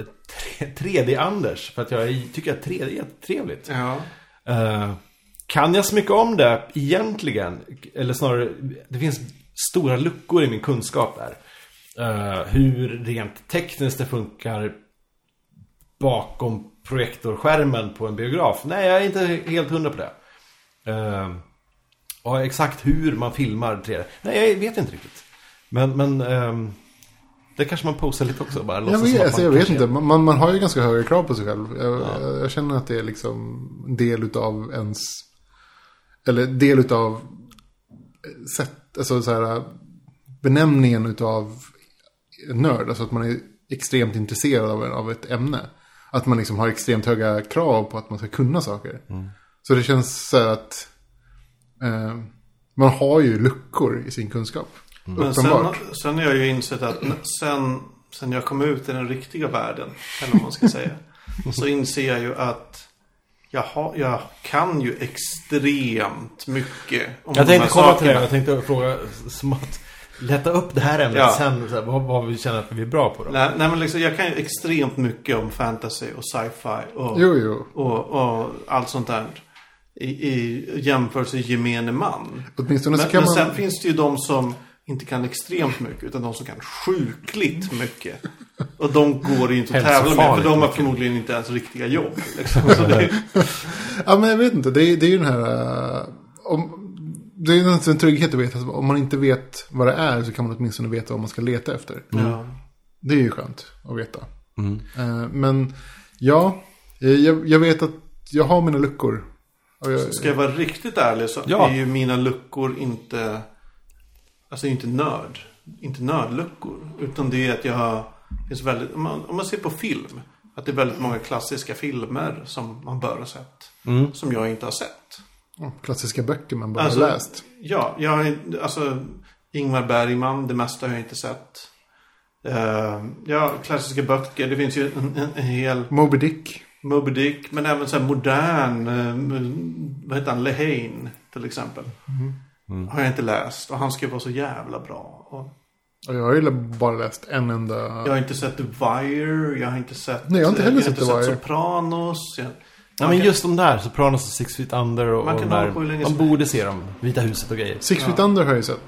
3D-Anders. För att jag tycker att 3D är jättetrevligt. Ja. Eh, kan jag så mycket om det egentligen? Eller snarare, det finns stora luckor i min kunskap där. Eh, hur rent tekniskt det funkar bakom projektorskärmen på en biograf. Nej, jag är inte helt hundra på det. Eh, och exakt hur man filmar 3D. Nej, jag vet inte riktigt. Men, men ehm, det kanske man posar lite också. Bara Jag vet, alltså, jag vet inte. Man, man har ju ganska höga krav på sig själv. Jag, jag, jag känner att det är liksom en del utav ens... Eller del utav sätt, alltså så här, benämningen utav nörd. Alltså att man är extremt intresserad av, av ett ämne. Att man liksom har extremt höga krav på att man ska kunna saker. Så det känns så här att eh, man har ju luckor i sin kunskap. Men sen, Uppenbart. sen har jag ju insett att sen, sen jag kom ut i den riktiga världen, eller vad man ska säga, så inser jag ju att jag, har, jag kan ju extremt mycket om Jag de tänkte här komma till det. Jag tänkte fråga som att lätta upp det här ämnet Ja. sen. Så här, vad, vad vi känner att vi är bra på då. Nej, nej men liksom, jag kan ju extremt mycket om fantasy och sci-fi och, Jo, jo. och, och allt sånt där. I, i jämförelse gemene man. Åtminstone Men, så kan men man... sen finns det ju de som inte kan extremt mycket utan de som kan sjukligt mycket. Och de går ju inte att tävla med för de har förmodligen inte ens riktiga jobb. Liksom. Så det, Ja, men jag vet inte. Det är, det är ju den här... eh, om, det är ju en en trygghet att veta. att Om man inte vet vad det är så kan man åtminstone veta vad man ska leta efter. ja. Det är ju skönt att veta. Mm. Eh, men ja, eh, jag, jag vet att jag har mina luckor. Ska jag vara riktigt ärlig så Ja. är ju mina luckor inte... Alltså inte nörd. Inte nördluckor. Utan det är att jag har... finns väldigt, om, man, om man ser på film. Att det är väldigt många klassiska filmer som man bör ha sett. Mm. Som jag inte har sett. ja, klassiska böcker man bara Alltså- har läst. Ja, jag alltså Ingmar Bergman, det mesta har jag inte sett. Eh, ja, klassiska böcker. Det finns ju en, en, en hel Moby Dick. Moby Dick. Men även så här modern, eh, vad heter han, Lehane till exempel. Mm. Har jag inte läst. Och han ska ju vara så jävla bra. Och Och jag har ju bara läst en enda. jag har inte sett The Wire. Jag har inte sett... Nej, jag har inte heller jag sett The Wire. Sopranos. Jag, Ja, men just de där, Sopranos och Six Feet Under och, Man och kan där. på hur länge Man borde se dem. Vita huset och grejer. Six Feet Under har jag ju sett.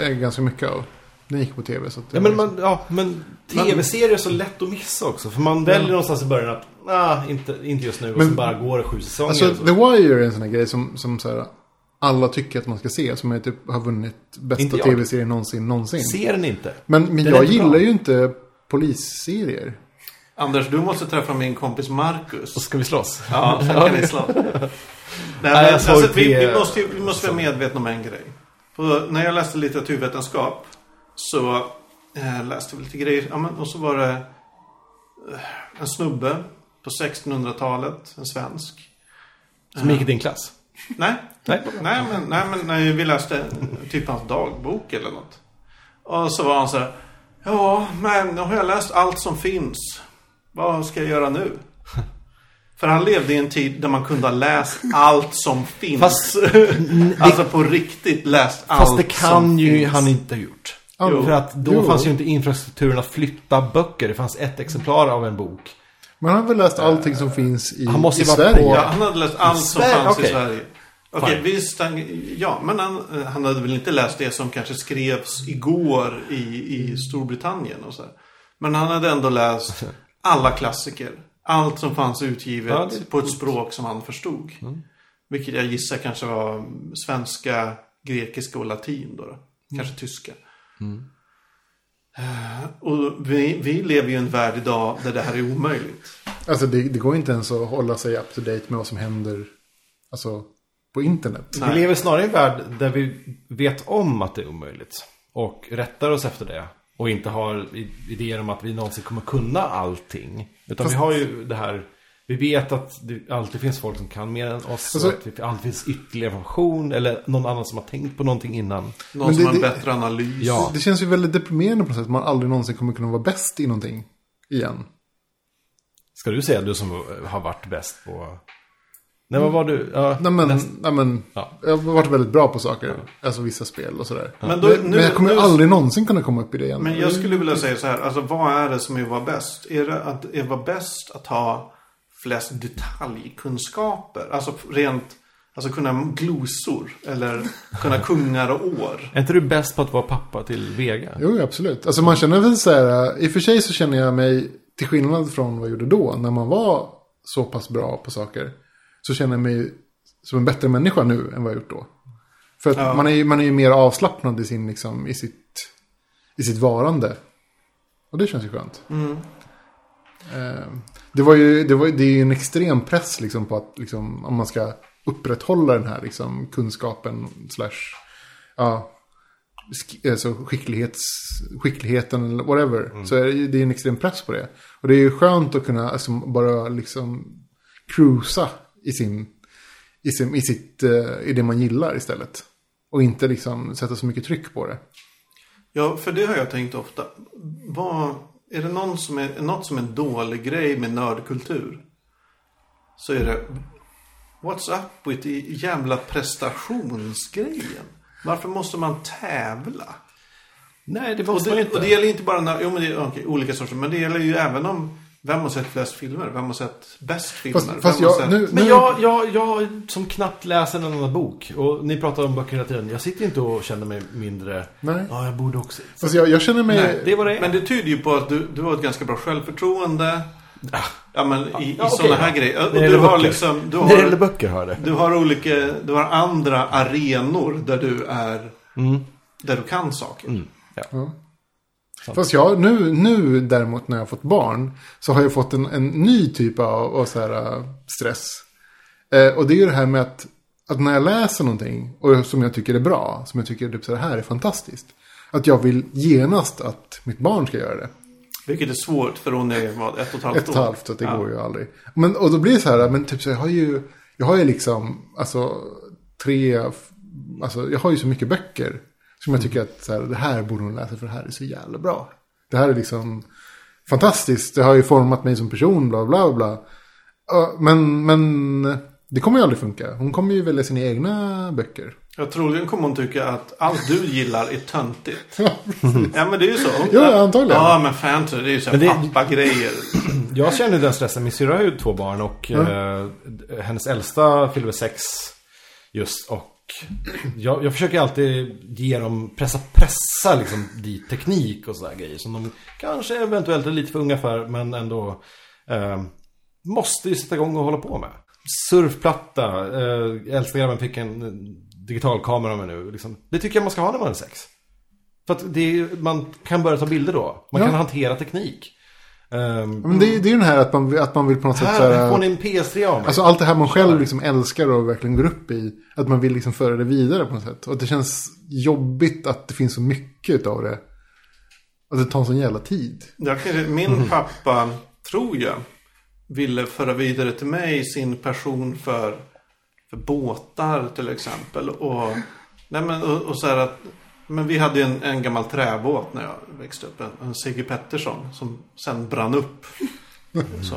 eh, Ganska mycket av. Den gick på tv. Så att Ja, men, man, ja, men tv-serier är så lätt att missa också. För man väljer någonstans i början att, nah, inte, inte just nu. Och Men- så bara går det sju säsonger. Alltså, och så. The Wire är en sån här grej som, som så här, alla tycker att man ska se. Som är typ, har vunnit bästa tv-serien någonsin, någonsin. Ser den inte. Men, men Den jag inte gillar bra. ju inte polisserier. Anders, du måste träffa min kompis Marcus. Och ska vi slåss? Ja, sen kan ni slå. Nej, men, alltså, vi, vi måste, vi måste vara medvetna om en grej. På, när jag läste litteraturvetenskap så eh, läste vi lite grejer. Ja, men, och så var det eh, en snubbe på 1600-talet, en svensk. Som gick i din klass? Nej, Nej. nej, men, nej, men nej, vi läste typ hans dagbok eller något. Och så var han så här. Ja, men nu har jag läst allt som finns. Vad ska jag göra nu? För han levde i en tid där man kunde ha läst allt som finns. Fast- alltså på riktigt läst allt Fast det kan som ju finns. han inte ha gjort. Jo. För att då Jo. fanns ju inte infrastrukturen att flytta böcker. Det fanns ett exemplar av en bok. Man har väl läst allting som finns i, Han måste i Sverige. på- Ja, han hade läst allt som fanns okej. i Sverige. Okej, Fine. visst. Han, ja, men han, han hade väl inte läst det som kanske skrevs igår i, i Storbritannien och så. här. Men han hade ändå läst alla klassiker. Allt som fanns utgivet Ja, det på ett språk som han förstod. Vilket jag gissar kanske var svenska, grekiska och latin då. då. Kanske tyska. Eh, Och vi, vi lever ju i en värld idag där det här är omöjligt. Alltså det, det går inte ens att hålla sig up to date med vad som händer alltså, på internet. Vi lever snarare i en värld där vi vet om att det är omöjligt. Och rättar oss efter det. Och inte har idéer om att vi någonsin kommer kunna allting. Utan Fast- vi har ju det här. Vi vet att det alltid finns folk som kan mer än oss. Alltså- att det alltid finns ytterligare information. Eller någon annan som har tänkt på någonting innan. Någon Men som det- har en det- bättre analys. Ja. Det känns ju väldigt deprimerande på något sätt. att Man aldrig någonsin kommer kunna vara bäst i någonting igen. Ska du säga du som har varit bäst på... Nej, vad var du? Ja, Nej men, näst- nej, men Ja. jag har varit väldigt bra på saker. Alltså vissa spel och sådär. Men, då, Men, nu, men jag kommer nu, aldrig någonsin kunna komma upp i det igen. Men jag skulle vilja säga så här, alltså vad är det som är att vara bäst? Är det att är vara bäst att ha flest detaljkunskaper? Alltså rent, alltså kunna glosor eller kunna kungar och år? Är inte du bäst på att vara pappa till Vega? Jo, absolut. Alltså man känner väl så här, i och för sig så känner jag mig, till skillnad från vad jag gjorde då, när man var så pass bra på saker, så känner jag mig som en bättre människa nu än vad jag gjort då. För Ja. man, är, ju- man är ju mer avslappnad i, sin, liksom, i, sitt, i sitt varande. Och det känns ju skönt. Eh, det, var ju, det, var, det är ju en extrem press liksom, på att liksom, om man ska upprätthålla den här liksom, kunskapen slash ja, alltså skicklighets, skickligheten eller whatever. Så är det, det är en extrem press på det. Och det är ju skönt att kunna alltså, bara liksom cruisa i sin, i, sin, i, sitt, eh, i det man gillar istället. Och inte liksom sätta så mycket tryck på det. Ja, för det har jag tänkt ofta. Vad, är det någon som är, något som är en dålig grej med nördkultur? Så är det What's up with the jävla prestationsgrejen? Varför måste man tävla? Nej, det Och måste man det, inte. och det gäller inte bara när, jo, men det okej, olika sorter. Men det gäller ju även om vem har sett flest filmer? Vem har sett bäst filmer? Fast, fast har jag, sett... nu, Men nu, jag, jag, jag som knappt läser en annan bok. Och ni pratar om böcker hela tiden. Jag sitter inte och känner mig mindre. Nej. Ja, jag borde också. fast jag, jag känner mig... Nej, Det är vad det är. Men det tyder ju på att du, du har ett ganska bra självförtroende. Ja, men i, i Ja, sådana här ja. grejer. Och du har böcker. liksom... Du När det har, böcker har det. du har olika... Du har andra arenor där du är... Där du kan saker. Mm. Ja. Fast jag, nu, nu däremot när jag har fått barn så har jag fått en, en ny typ av, av så här, äh, stress. Eh, och det är ju det här med att, att när jag läser någonting och som jag tycker är bra, som jag tycker typ så här är fantastiskt. Att jag vill genast att mitt barn ska göra det. Vilket är svårt för hon är vad, ett och ett halvt Ett och ett halvt, så det Ja. går ju aldrig. Men, och då blir det så här, men typ så jag har ju, jag har ju liksom, alltså tre, alltså jag har ju så mycket böcker. Som jag tycker att så här, det här borde hon läsa för det här är så jävla bra. Det här är liksom fantastiskt, det har ju format mig som person, bla bla bla. Ja, Men, men det kommer ju aldrig funka. Hon kommer ju välja sina egna böcker. Jag troligen kommer hon tycka att allt du gillar är töntigt. ja men det är ju så. Ja, antagligen. Ja men fantasy det är ju så det- pappagrejer. Jag känner den stressen. Min syrra har ju två barn och eh, hennes äldsta fyller sex just. Och jag, jag försöker alltid ge dem, pressa, pressa liksom dit teknik och sådär grejer. Som de kanske eventuellt är lite för unga för, men ändå eh, måste ju sätta igång och hålla på med. Surfplatta, eh, äldsta grabben fick en eh, digitalkamera av mig nu. Liksom. Det tycker jag man ska ha när man är sex. För att är, man kan börja ta bilder då. Man Ja. kan hantera teknik. Ehm, Men det, det är ju den här att man, att man vill på något sätt så här här, får ni en PS3 av mig. Alltså allt det här man själv liksom älskar och verkligen går upp i. Att man vill liksom föra det vidare på något sätt. Och att det känns jobbigt att det finns så mycket av det. Att det tar en sån jävla tid. Jag kan, min pappa, tror jag, ville föra vidare till mig sin passion för, för båtar till exempel. Och, nej men, och, och så här att, men vi hade ju en, en gammal träbåt när jag växte upp. En, en Sigge Pettersson som sen brann upp. så.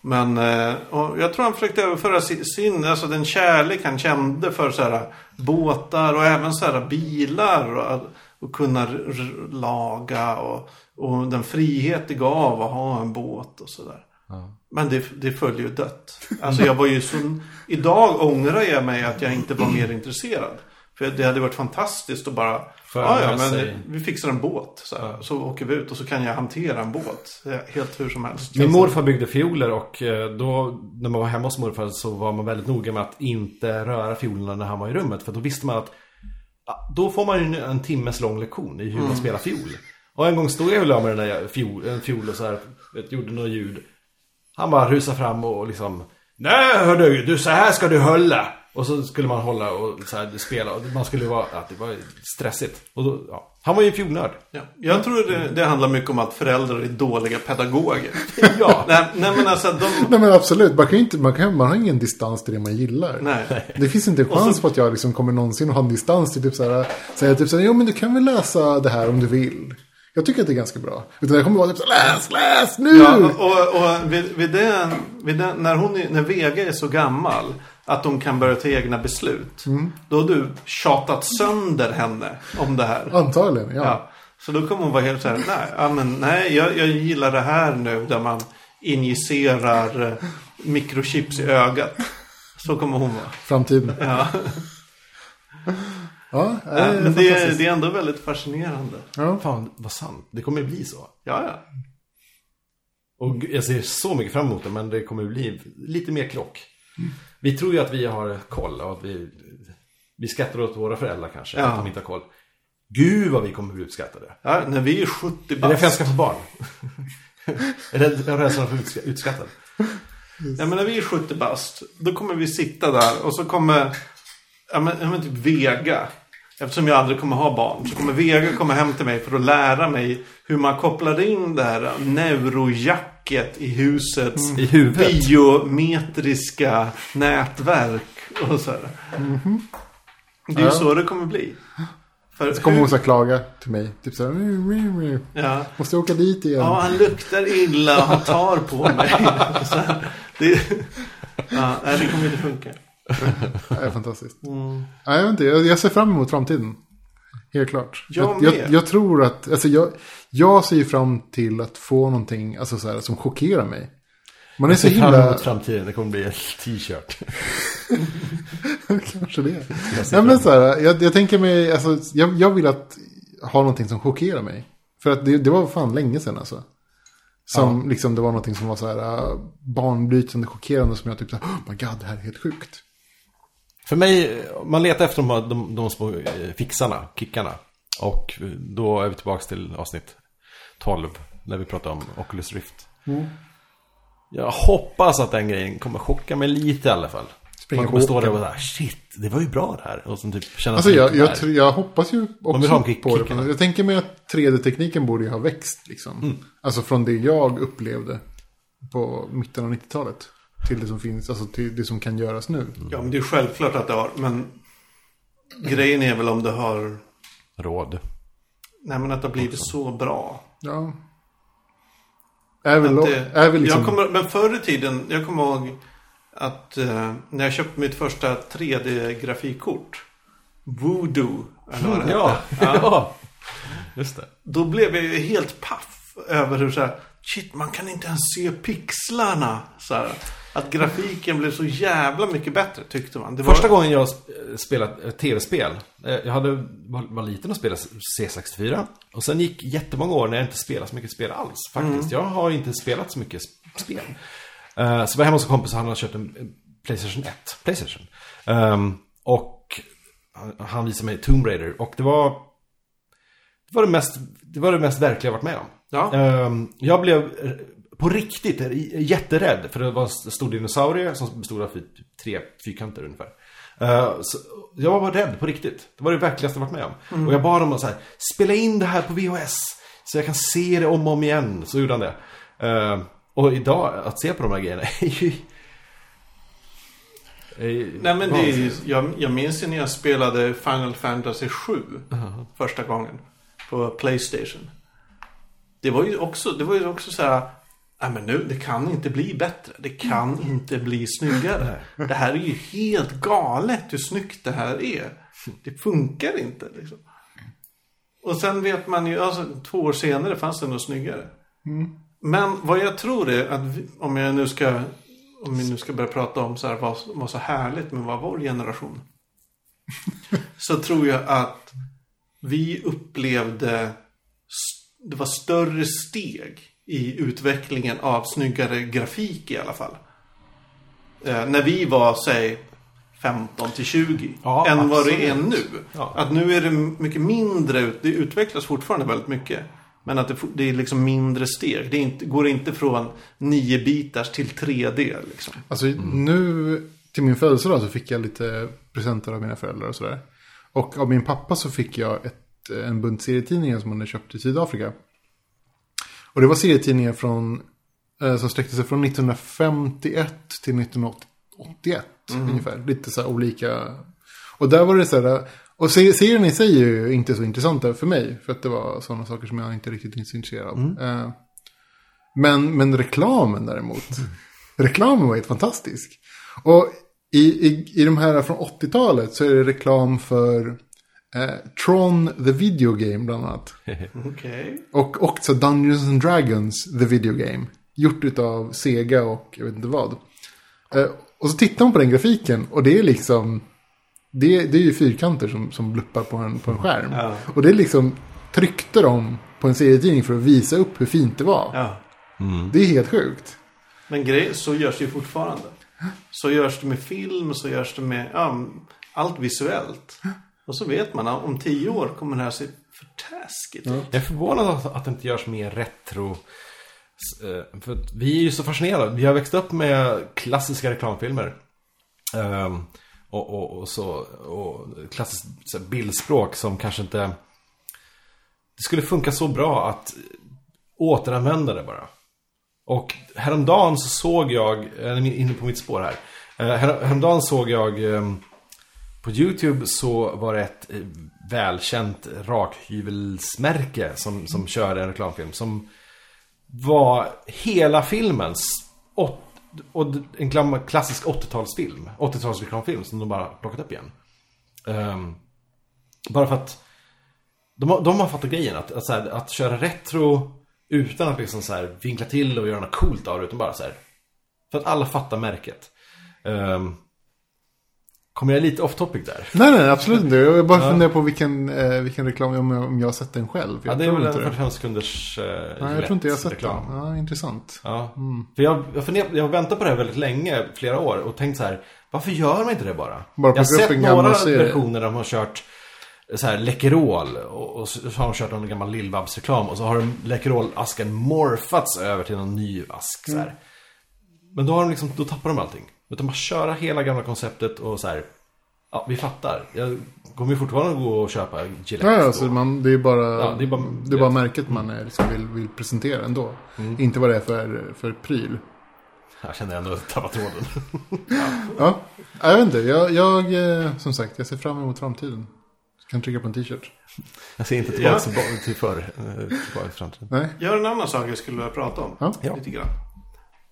Men eh, jag tror han försökte överföra sin, alltså den kärlek han kände för så här båtar och även så här bilar och, och kunna laga och, och den frihet det gav att ha en båt och sådär. Men det, det föll ju dött. Alltså jag var ju så... Idag ångrar jag mig att jag inte var mer intresserad. För det hade varit fantastiskt att bara... För Ja, ja, men sig- vi fixar en båt. Så, här, så åker vi ut och så kan jag hantera en båt. Är Helt hur som helst. Min morfar byggde fioler och eh, då när man var hemma hos morfar så var man väldigt noga med att inte röra fiolerna när han var i rummet. För då visste man att ja, då får man ju en timmes lång lektion i hur man spelar fiol. Och en gång stod jag och la med den där fiol, en fiol och så här, vet, gjorde något ljud. Han bara rusade fram och liksom Nej hördu, du så här ska du hålla. Och så skulle man hålla och så här, spela och man skulle vara, ja, det var stressigt. Och då, ja. Han var ju en fiolnörd. Ja. Jag tror det, det handlar mycket om att föräldrar är dåliga pedagoger. Ja. nej, nej men alltså de... Nej men absolut, man, kan inte, man, kan, man har ingen distans till det man gillar. Nej. Det finns inte en chans på att jag liksom kommer någonsin ha en distans till typ såhär, säga typ såhär, jo men du kan väl läsa det här om du vill. Jag tycker att det är ganska bra. Utan jag kommer vara typ såhär, läs, läs nu! Ja, och, och vid, vid, den, vid den, när, hon, är- när Vega är så gammal att hon kan börja ta egna beslut. Då har du tjatat sönder henne om det här. Antagligen, ja. Ja. Så då kommer hon vara helt så här, nej, ja, men, nej jag, jag gillar det här nu där man injicerar eh, mikrochips i ögat. Så kommer hon vara. Framtiden. Ja. Ja, Ja, det är men det, är- det är ändå väldigt fascinerande. Ja. Fan, vad sant. Det kommer ju bli så. Ja, ja. Och jag ser så mycket fram emot det, men det kommer bli lite mer krock. Vi tror ju att vi har koll och att vi, vi skrattar åt våra föräldrar kanske, Ja. att de inte har koll. Gud vad vi kommer bli uppskattade. ja när vi är 70 Är det att jag bast. ska få barn? är det rädslan för att bli utskattad? Ja, men när vi är 70 bast, då kommer vi sitta där och så kommer, ja men, ja, men typ Vega. Eftersom jag aldrig kommer ha barn så kommer Vega komma hem till mig för att lära mig hur man kopplar in det här neurojacket i husets I huvudet? biometriska nätverk och så här. Det är ju Ja. så det kommer bli. För Så kommer hur- så här klaga till mig. Typ "Mm, mm, mm. ja. måste jag åka dit igen? Ja, han luktar illa och han tar på mig. Så här, det, ja, det kommer inte funka. Det är fantastiskt. Mm. Ja, jag, vet inte, jag, jag ser fram emot framtiden. Helt klart. Jag jag, med. jag tror att, alltså jag, jag ser ju fram till att få någonting alltså så här, som chockerar mig. Man är Jag så ser fram himla... emot framtiden, det kommer bli en t-shirt. Kanske det. Jag Nej, så här, jag, jag tänker mig, alltså, jag, jag vill att ha någonting som chockerar mig. För att det, det var fan länge sedan alltså. Som liksom det var någonting som var så här uh, banbrytande, chockerande som jag typ så här, oh my god, det här är helt sjukt. För mig, man letar efter de, de, de små eh, fixarna, kickarna. Och då är vi tillbaka till avsnitt 12, när vi pratar om Oculus Rift. Jag hoppas att den grejen kommer chocka mig lite i alla fall. Springa Man kommer stå där och vara shit, det var ju bra det här. Och sen typ känna Alltså jag, jag, tror- jag hoppas ju också kick- på det. Jag tänker mig att 3D-tekniken borde ju ha växt liksom. Mm. Alltså från det jag upplevde på mitten av 90-talet. Till det som finns, alltså till det som kan göras nu. Ja, men det är självklart att det har. Men grejen är väl om det har... Råd. Nej, men att det har blivit så bra. Ja. Är väl, det, är väl liksom... jag kommer, men förr i tiden, jag kommer ihåg att eh, när jag köpte mitt första 3D-grafikkort. Voodoo, eller vad det hette. Ja, ja. Just det. Då blev jag ju helt paff över hur så här, shit, man kan inte ens se pixlarna. Så här, att grafiken blev så jävla mycket bättre tyckte man. Det var, Första gången jag sp- spelat eh, tv-spel. eh, Jag hade, var, var liten och spelade C64. Och sen gick jättemånga år när jag inte spelade så mycket spel alls. Faktiskt. Jag har inte spelat så mycket sp- spel. Eh, så var jag hemma hos en kompis och han hade köpt en Playstation 1. Playstation. Ehm, och han- han visade mig Tomb Raider. Och det var... Det var det mest, det var det mest verkliga jag varit med om. Ja. Ehm, jag blev på riktigt jätterädd. För det var en stor dinosaurie som bestod av typ tre fyrkanter ungefär. Eh, så jag var rädd på riktigt. Det var det verkligaste jag varit med om. Och jag bad dem att så här, spela in det här på VHS. Så jag kan se det om och om igen. Så gjorde han det. Ehm, och idag, att se på de här grejerna är ju... Nej men det är, ju- jag, jag minns ju när jag spelade Final Fantasy 7 första gången på Playstation. Det var ju också, det var ju också så här, nej men nu, det kan inte bli bättre. Det kan inte bli snyggare. Det här är ju helt galet hur snyggt det här är. Det funkar inte liksom. Och sen vet man ju, alltså två år senare fanns det något snyggare. Men vad jag tror är att vi, om jag nu ska om vi nu ska börja prata om så här, vad var så härligt med vad vår generation. så tror jag att vi upplevde det var större steg i utvecklingen av snyggare grafik i alla fall. Eh, när vi var, säg 15 till 20. Ja, än vad det är absolut. nu. Ja. Att nu är det mycket mindre, ut- det utvecklas fortfarande väldigt mycket. Men att det, det är liksom mindre steg. Det inte, går inte från 9 bitars till 3D liksom. Alltså nu till min födelsedag så fick jag lite presenter av mina föräldrar och sådär. Och av min pappa så fick jag ett, en bunt serietidningar som han hade köpt i Sydafrika. Och det var serietidningar från, eh, som sträckte sig från 1951 till 1981 ungefär. Lite så här olika. Och där var det så här, och se- serien i sig är ju inte så intressanta för mig. För att det var sådana saker som jag inte riktigt är så intresserad av. Eh, men, men reklamen däremot. reklamen var helt fantastisk. Och i, i, i de här från 80-talet så är det reklam för eh, Tron the Video Game bland annat. Okej. Och också Dungeons and Dragons the Video Game. Gjort av Sega och jag vet inte vad. Eh, och så tittar man på den grafiken och det är liksom... Det, det är ju fyrkanter som, som bluppar på en, på en skärm. Ja. Och det är liksom tryckte de på en serietidning för att visa upp hur fint det var. Ja. Det är helt sjukt. Men grej, så görs det ju fortfarande. Så görs det med film, så görs det med ja, allt visuellt. Och så vet man att om tio år kommer det här se för taskigt ut. Jag är förvånad att, att det inte görs mer retro. Eh, För vi är ju så fascinerade. Vi har växt upp med klassiska reklamfilmer. Ehm, och, och, och, så, och klassiskt så här, bildspråk som kanske inte... Det skulle funka så bra att återanvända det bara. Och häromdagen så såg jag, jag är inne på mitt spår här. Eh, här- Häromdagen såg jag ehm, på YouTube så var det ett eh, välkänt rakhyvelsmärke som, som körde en reklamfilm. Som var hela filmens, åt, och en klassisk 80-talsfilm. 80-talsreklamfilm som de bara plockat upp igen. Um, bara för att de har, de har fattat grejen att, att, så här, att köra retro utan att liksom så här vinkla till och göra något coolt av det. Utan bara så här. För att alla fattar märket. Um, kommer jag lite off topic där? Nej, nej, absolut inte. Jag bara funderar på vilken, eh, vilken reklam, om jag, om jag har sett den själv. Ja, Jag det är väl en det. 45 sekunders uh, Nej, jag tror inte jag har sett den. Ja, intressant. Ja. För jag, jag, funderar, jag har väntat på det här väldigt länge, flera år, och tänkt så här, varför gör man inte det bara? Bara jag har sett några versioner där de har kört så här Läkerol och, och så har de kört någon gammal Lill-Babs-reklam och så har Läkerol-asken morfats över till någon ny ask så här. Mm. Men då har de liksom, då tappar de allting. Utan bara köra hela gamla konceptet och så här. Ja, vi fattar. Jag kommer ju fortfarande gå och köpa Gillette. Ja, alltså man, det är bara, Ja, det är bara- det är bara märket man är, liksom vill, vill presentera ändå. Mm. Inte vad det är för, för pryl. Jag känner ändå att jag tappar tråden. Ja, jag vet inte. Jag, jag, eh, som sagt, jag ser fram emot framtiden. Kan trycka på en t-shirt. Jag ser inte tillbaka till, till förr. eh, Tillbaka till framtiden. Nej, Jag har en annan sak jag skulle vilja prata om. Ja. Ja. Lite grann.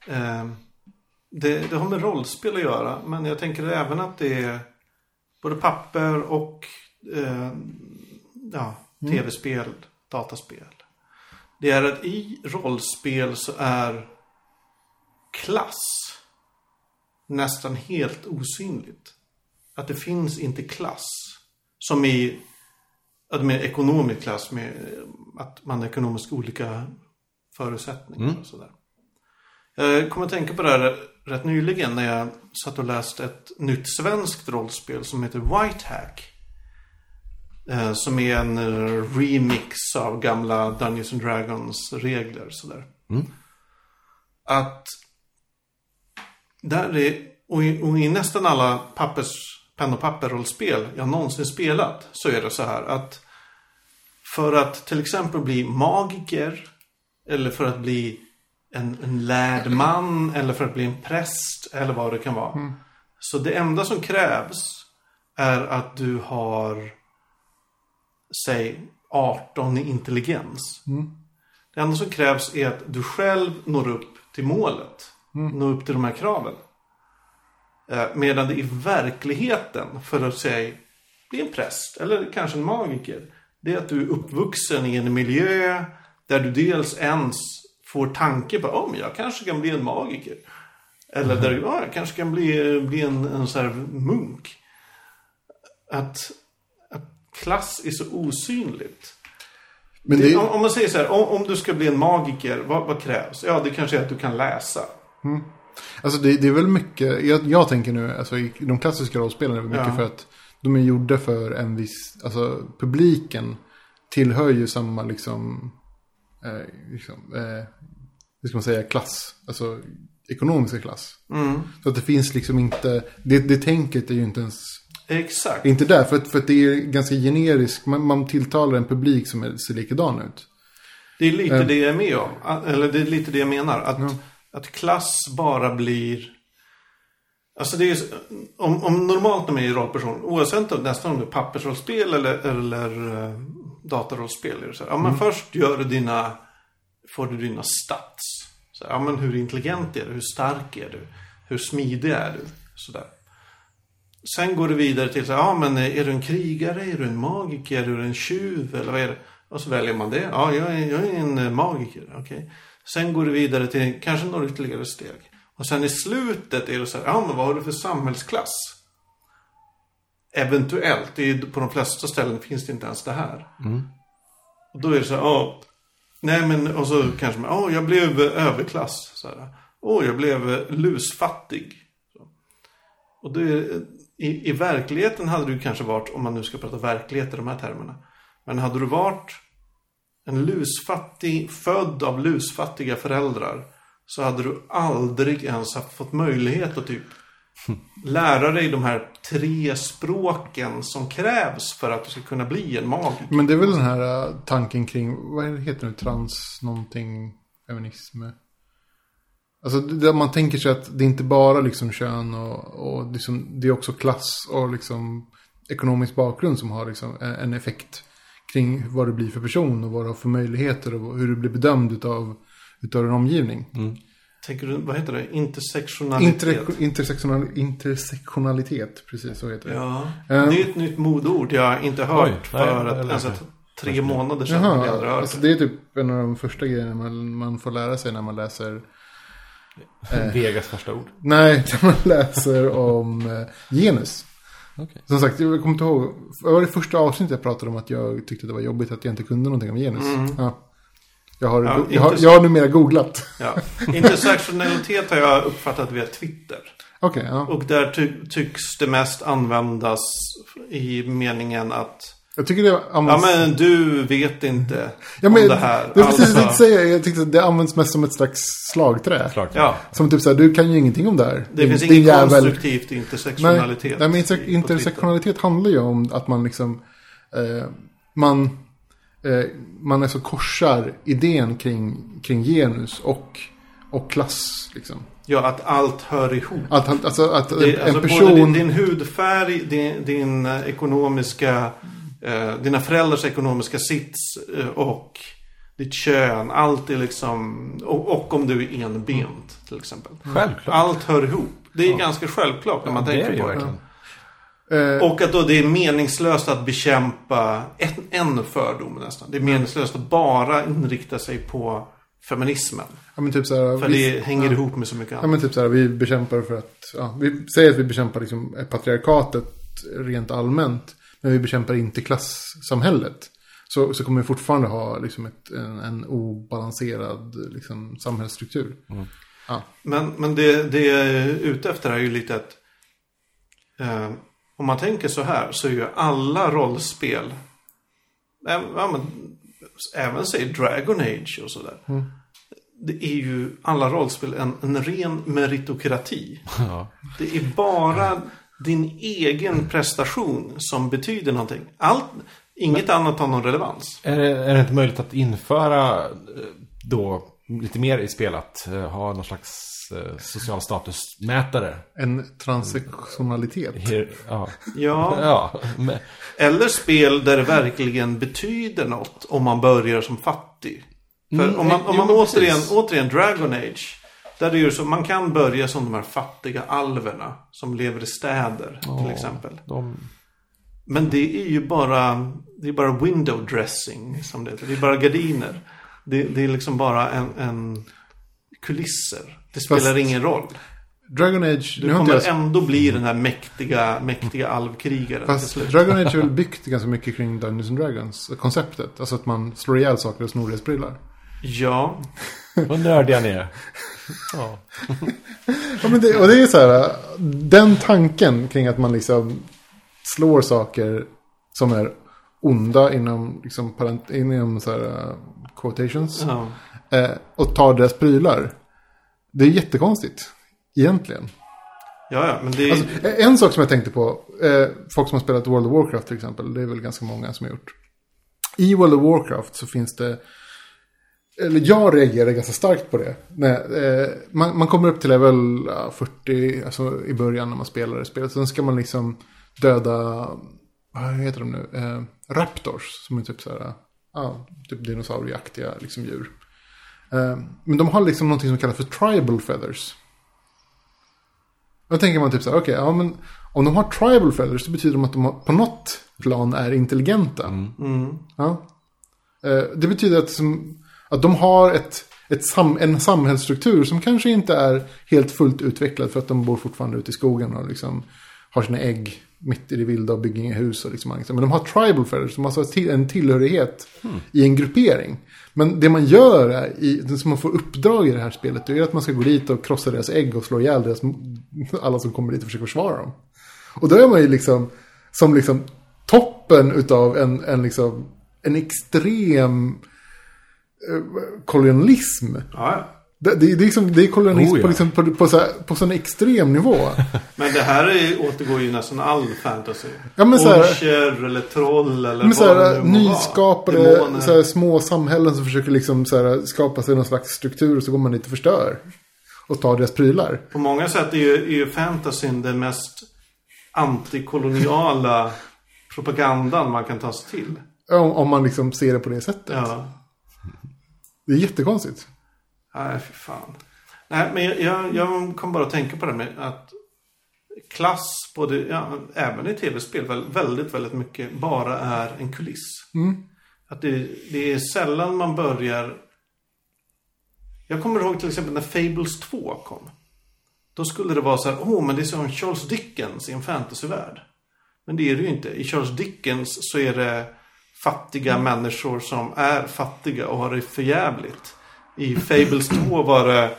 Eh, det, det har med rollspel att göra. Men jag tänker även att det är både papper och eh, ja, tv-spel, dataspel. Det är att i rollspel så är klass nästan helt osynligt. Att det finns inte klass. Som i att med ekonomisk klass med eh, att man har ekonomiskt olika förutsättningar och sådär. Jag kommer att tänka på det här rätt nyligen när jag satt och läste ett nytt svenskt rollspel som heter White Hack. Eh, Som är en remix av gamla Dungeons and Dragons regler sådär. Att där är, och i, och i nästan alla pappers, penn och papper-rollspel jag någonsin spelat så är det så här att för att till exempel bli magiker eller för att bli en, en lärd man eller för att bli en präst eller vad det kan vara. Så det enda som krävs är att du har säg 18 i intelligens. Det enda som krävs är att du själv når upp till målet. Når upp till de här kraven. Eh, Medan det i verkligheten, för att säga bli en präst eller kanske en magiker. Det är att du är uppvuxen i en miljö där du dels ens får tanke på om jag kanske kan bli en magiker. Eller där ja, jag kanske kan bli, bli en, en så här munk. Att, att klass är så osynligt. Men Det, om, om man säger så här, om, om du ska bli en magiker, vad, vad krävs? Ja, det kanske är att du kan läsa. alltså det, det är väl mycket, jag, jag tänker nu, alltså i de klassiska rollspelen är det mycket Ja. för att de är gjorda för en viss, alltså publiken tillhör ju samma liksom, eh, liksom eh, hur ska man säga, klass, alltså ekonomiska klass. Mm. Så att det finns liksom inte, det, det tänket är ju inte ens, Exakt. inte där, för för att det är ganska generiskt, man, man tilltalar en publik som är, ser likadan ut. Det är lite Eh. det jag är med om. A- Eller det är lite det jag menar. Att, att klass bara blir... Alltså det är om, om normalt när man är rollperson, oavsett om, nästan om det är pappersrollspel eller, eller uh, datarollspel. Är det så här, ja, men först gör du dina, får du dina stats. Så här, ja, men hur intelligent är du? Hur stark är du? Hur smidig är du? Sådär. Sen går du vidare till så här, ja men är du en krigare, är du en magiker, är du en tjuv eller vad är det? Och så väljer man det. Ja, jag är, jag är en eh, magiker, okej. Sen går du vidare till kanske några ytterligare steg. Och sen i slutet är det så här, ja men vad har du för samhällsklass? Eventuellt, det är, på de flesta ställen finns det inte ens det här. Och då är det så här, ja, nej men, och så kanske man, åh jag blev överklass. Så här, åh jag blev lusfattig. Och det, i, i verkligheten hade du kanske varit, om man nu ska prata verklighet i de här termerna. Men hade du varit en lusfattig, född av lusfattiga föräldrar. Så hade du aldrig ens fått möjlighet att typ lära dig de här tre språken som krävs för att du ska kunna bli en magiker. Men det är väl den här äh, tanken kring, vad det heter nu, trans någonting, feminism. Alltså det- där man tänker sig att det är inte bara liksom kön och, och liksom, det är också klass och liksom ekonomisk bakgrund som har liksom en effekt kring vad du blir för person och vad du har för möjligheter och hur du blir bedömd utav, utav din omgivning. Tänker du, vad heter det? Intersektionalitet? Inter, intersektional, intersektionalitet, precis så heter det. Ja, Eh. det är ett nytt modord jag inte hört Oj, nej, för jag att, alltså, tre månader sedan. jag Jaha, hört alltså det. är typ en av de första grejerna man, man får lära sig när man läser Vegas första ord. Nej, när man läser om eh, genus. Okej. Som sagt, jag kommer inte ihåg. Det var det första avsnittet jag pratade om att jag tyckte det var jobbigt att jag inte kunde någonting om genus. Ja. Jag, har, Ja, go- jag, har, jag har numera googlat. Ja. Intersektionalitet har jag uppfattat via Twitter. Okej, ja. Och där ty tycks det mest användas i meningen att Jag tycker det Ja används... men du vet inte Ja, men om det här. Det är precis det jag Alltså, säga. Jag tyckte att det används mest som ett slags slagträ. Klart. Ja, Som typ såhär, du kan ju ingenting om det här. det Din- finns inget jävel. konstruktivt i Nej, intersektionalitet. nej, men intersektionalitet handlar ju om att man liksom... Eh, man, man alltså korsar idén kring, kring genus och, och klass. Liksom. Ja, att allt hör ihop. Att, alltså, att Det, en alltså person... Både din, din hudfärg, din, din eh, ekonomiska, eh, dina föräldrars ekonomiska sits eh, och ditt kön. Allt är liksom, och, och om du är enbent till exempel. Självklart. Allt hör ihop. Det är ganska självklart när man är tänker det på det. Eh, Och att då det är meningslöst att bekämpa en, en fördom nästan. Det är meningslöst att bara inrikta sig på feminismen. ja, men typ så här, För vi, det hänger ihop med så mycket ja, annat. men typ så här, vi bekämpar för att... Ja, vi säger att vi bekämpar liksom patriarkatet rent allmänt. Men vi bekämpar inte klassamhället. Så, så kommer vi fortfarande ha liksom ett, en, en obalanserad liksom, samhällsstruktur. Ja. Men, men det, det jag är ute efter är ju lite att eh, om man tänker så här så är ju alla rollspel ja, men, även säg Dragon Age och sådär. Det är ju alla rollspel en, en ren meritokrati. Ja. Det är bara din egen prestation som betyder någonting. Allt, inget annat har någon relevans. Är, det, är det inte möjligt att införa eh, då lite mer i spel att eh, ha någon slags social statusmätare? En transsektionalitet. Her, ja. Ja. ja. Men, Eller spel där det verkligen betyder något om man börjar som fattig. För Mm, om man, om jo, man men återigen, precis. återigen Dragon Age. Där är det ju så, man kan börja som de här fattiga alverna som lever i städer till exempel. de, Men det är ju bara, det är bara window dressing som det heter. Det är bara gardiner. Det, det är liksom bara en, en kulisser. Det Fast- spelar ingen roll. Dragon Age, Du kommer jag... ändå bli den här mäktiga, mäktiga alvkrigaren till Fast slut. Dragon Age är väl byggt ganska mycket kring Dungeons and Dragons konceptet. Alltså att man slår ihjäl saker och snor deras prylar. Ja, Vad nördiga ni är. Ja. Ja, men det, och det är så här, den tanken kring att man liksom slår saker som är onda inom, liksom, parent, inom så här, uh, quotations. ja. Eh, och tar deras prylar. Det är jättekonstigt. Egentligen. ja, ja men det är... Alltså, en sak som jag tänkte på. Eh, folk som har spelat World of Warcraft till exempel. Det är väl ganska många som har gjort. I World of Warcraft så finns det. Eller jag reagerar ganska starkt på det. När, eh, man, man kommer upp till level ja, 40. Alltså i början när man spelar det spelet. Sen ska man liksom döda. Vad heter de nu? Eh, raptors. Som är typ så här. Ja, typ dinosaurieaktiga liksom djur. Eh, men de har liksom någonting som kallas för tribal feathers. Då tänker man typ så här, okej, ja men om de har tribal feathers så betyder det att de har- på något plan är intelligenta. Mm. Ja. Eh, Det betyder att, som, att de har ett, ett sam, en samhällsstruktur som kanske inte är helt fullt utvecklad för att de bor fortfarande ute i skogen och liksom har sina ägg mitt i det vilda och bygger inga hus. Och liksom, men de har tribal feathers, de har alltså till, en tillhörighet i en gruppering. Men det man gör, är, i, det som man får uppdrag i det här spelet, det är att man ska gå dit och krossa deras ägg och slå ihjäl deras, alla som kommer dit och försöker försvara dem. Och då är man ju liksom, som liksom toppen utav en, en liksom, en extrem eh, kolonialism. Ja. Det, det, det, är liksom, det är kolonialism Oh, ja. på, liksom, på, på, så här, på sån extrem nivå. Men det här är, återgår ju nästan all fantasy. Ja, men så här- Orcher eller troll eller Men så här, nyskapade så här, små samhällen som försöker liksom, så här, skapa sig någon slags struktur och så går man dit och förstör. Och tar deras prylar. På många sätt är ju, är ju fantasyn den mest antikoloniala propagandan man kan ta sig till. Om, om man liksom ser det på det sättet. Ja. Det är jättekonstigt. Nej, fy fan. Nej, men jag, jag, jag kom bara att tänka på det med att klass, både, ja, även i tv-spel, väl- väldigt, väldigt mycket bara är en kuliss. Att det, det är sällan man börjar... Jag kommer ihåg till exempel när Fables 2 kom. Då skulle det vara så här, åh, men det är som Charles Dickens i en fantasyvärld. Men det är det ju inte. I Charles Dickens så är det fattiga människor som är fattiga och har det förjävligt. I Fables 2 var det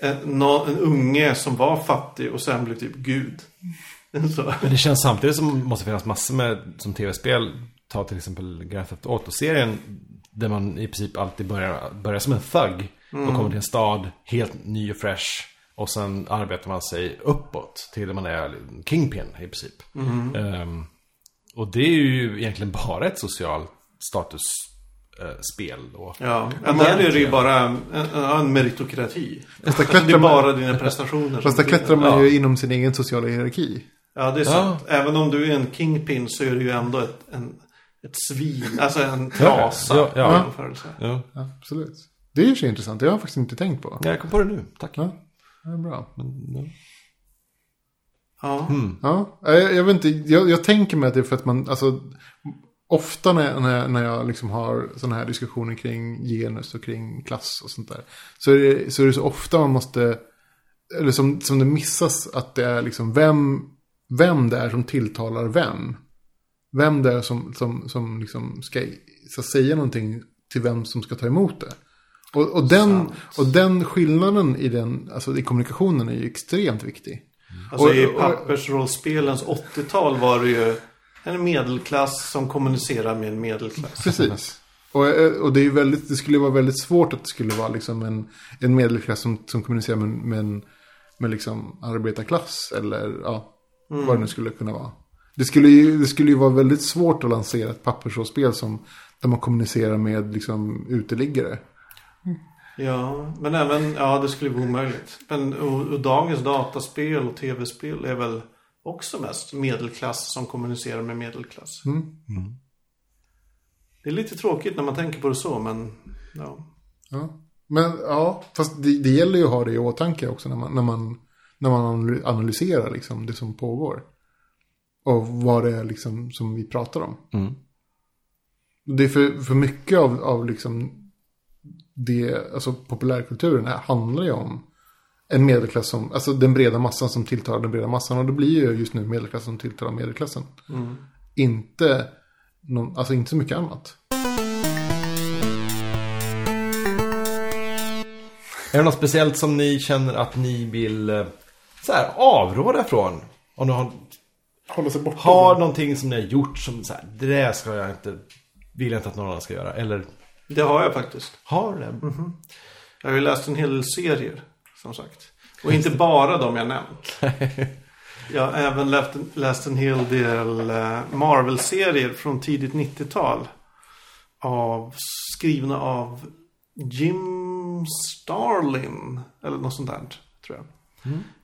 en, en unge som var fattig och sen blev typ Gud. Så. Men det känns samtidigt som det måste finnas massor med som tv-spel. Ta till exempel Grand Theft Auto-serien. Där man i princip alltid börjar, börjar som en thug. Och kommer till en stad helt ny och fresh. Och sen arbetar man sig uppåt till man är kingpin i princip. Ehm, och det är ju egentligen bara ett socialt statusspel. och Ja, ja där är det ju bara en, en, meritokrati. Fast Det är bara dina prestationer. fast där klättrar man ja. ju inom sin egen sociala hierarki. Ja, det är sant. Även om du är en kingpin så är du ju ändå ett, en, ett svin. Alltså en trasa. Ja, ja. Ja. Ja, absolut. Det är ju så intressant. Det har jag faktiskt inte tänkt på. Jag kom på det nu, tack. Ja, det är bra. Ja. Ja, jag, jag vet inte. Jag, jag tänker mig att det är för att man, alltså. Ofta när, när, jag- när jag liksom har sådana här diskussioner kring genus och kring klass och sånt där. Så är det så, är det så ofta man måste, eller som, som det missas att det är liksom vem, vem det är som tilltalar vem. Vem det är som, som, som liksom ska, ska säga någonting till vem som ska ta emot det. Och, och, den, Sant. och den skillnaden i, den, alltså i kommunikationen är ju extremt viktig. Alltså Och- i pappersrollspelens 80-tal var det ju en medelklass som kommunicerar med en medelklass. Precis. Och, eh, och det, är väldigt, det skulle vara väldigt svårt att det skulle vara liksom en, en medelklass som, som kommunicerar med, med, en, med liksom arbetarklass. Eller ja, vad det nu skulle kunna vara. Det skulle, ju, det skulle ju vara väldigt svårt att lansera ett pappersrollspel som där man kommunicerar med liksom uteliggare. Ja, men även, ja det skulle vara omöjligt. Men och, och dagens dataspel och tv-spel är väl också mest medelklass som kommunicerar med medelklass. Det är lite tråkigt när man tänker på det så, men ja. Ja. Men ja, fast det, det gäller ju att ha det i åtanke också när man, när man, när man analyserar liksom det som pågår. Och vad det är liksom som vi pratar om. Mm. Det är för, för mycket av, av liksom det, alltså populärkulturen här handlar ju om en medelklass som, alltså den breda massan som tilltalar den breda massan. Och det blir ju just nu medelklassen som tilltalar medelklassen. Inte, någon, alltså inte så mycket annat. Är det något speciellt som ni känner att ni vill eh, så här, avråda från? Om ni har, Hålla sig borta. har någonting som ni har gjort som så här, det där ska jag inte, vill jag inte att någon annan ska göra. Eller Det har jag faktiskt. har det? Jag har ju läst en hel del serier, som sagt. Och inte bara de jag nämnt. Jag har även läst, läst en hel del eh, Marvel-serier från tidigt 90-tal. Av, skrivna av Jim Starlin. Eller något sånt där, tror jag.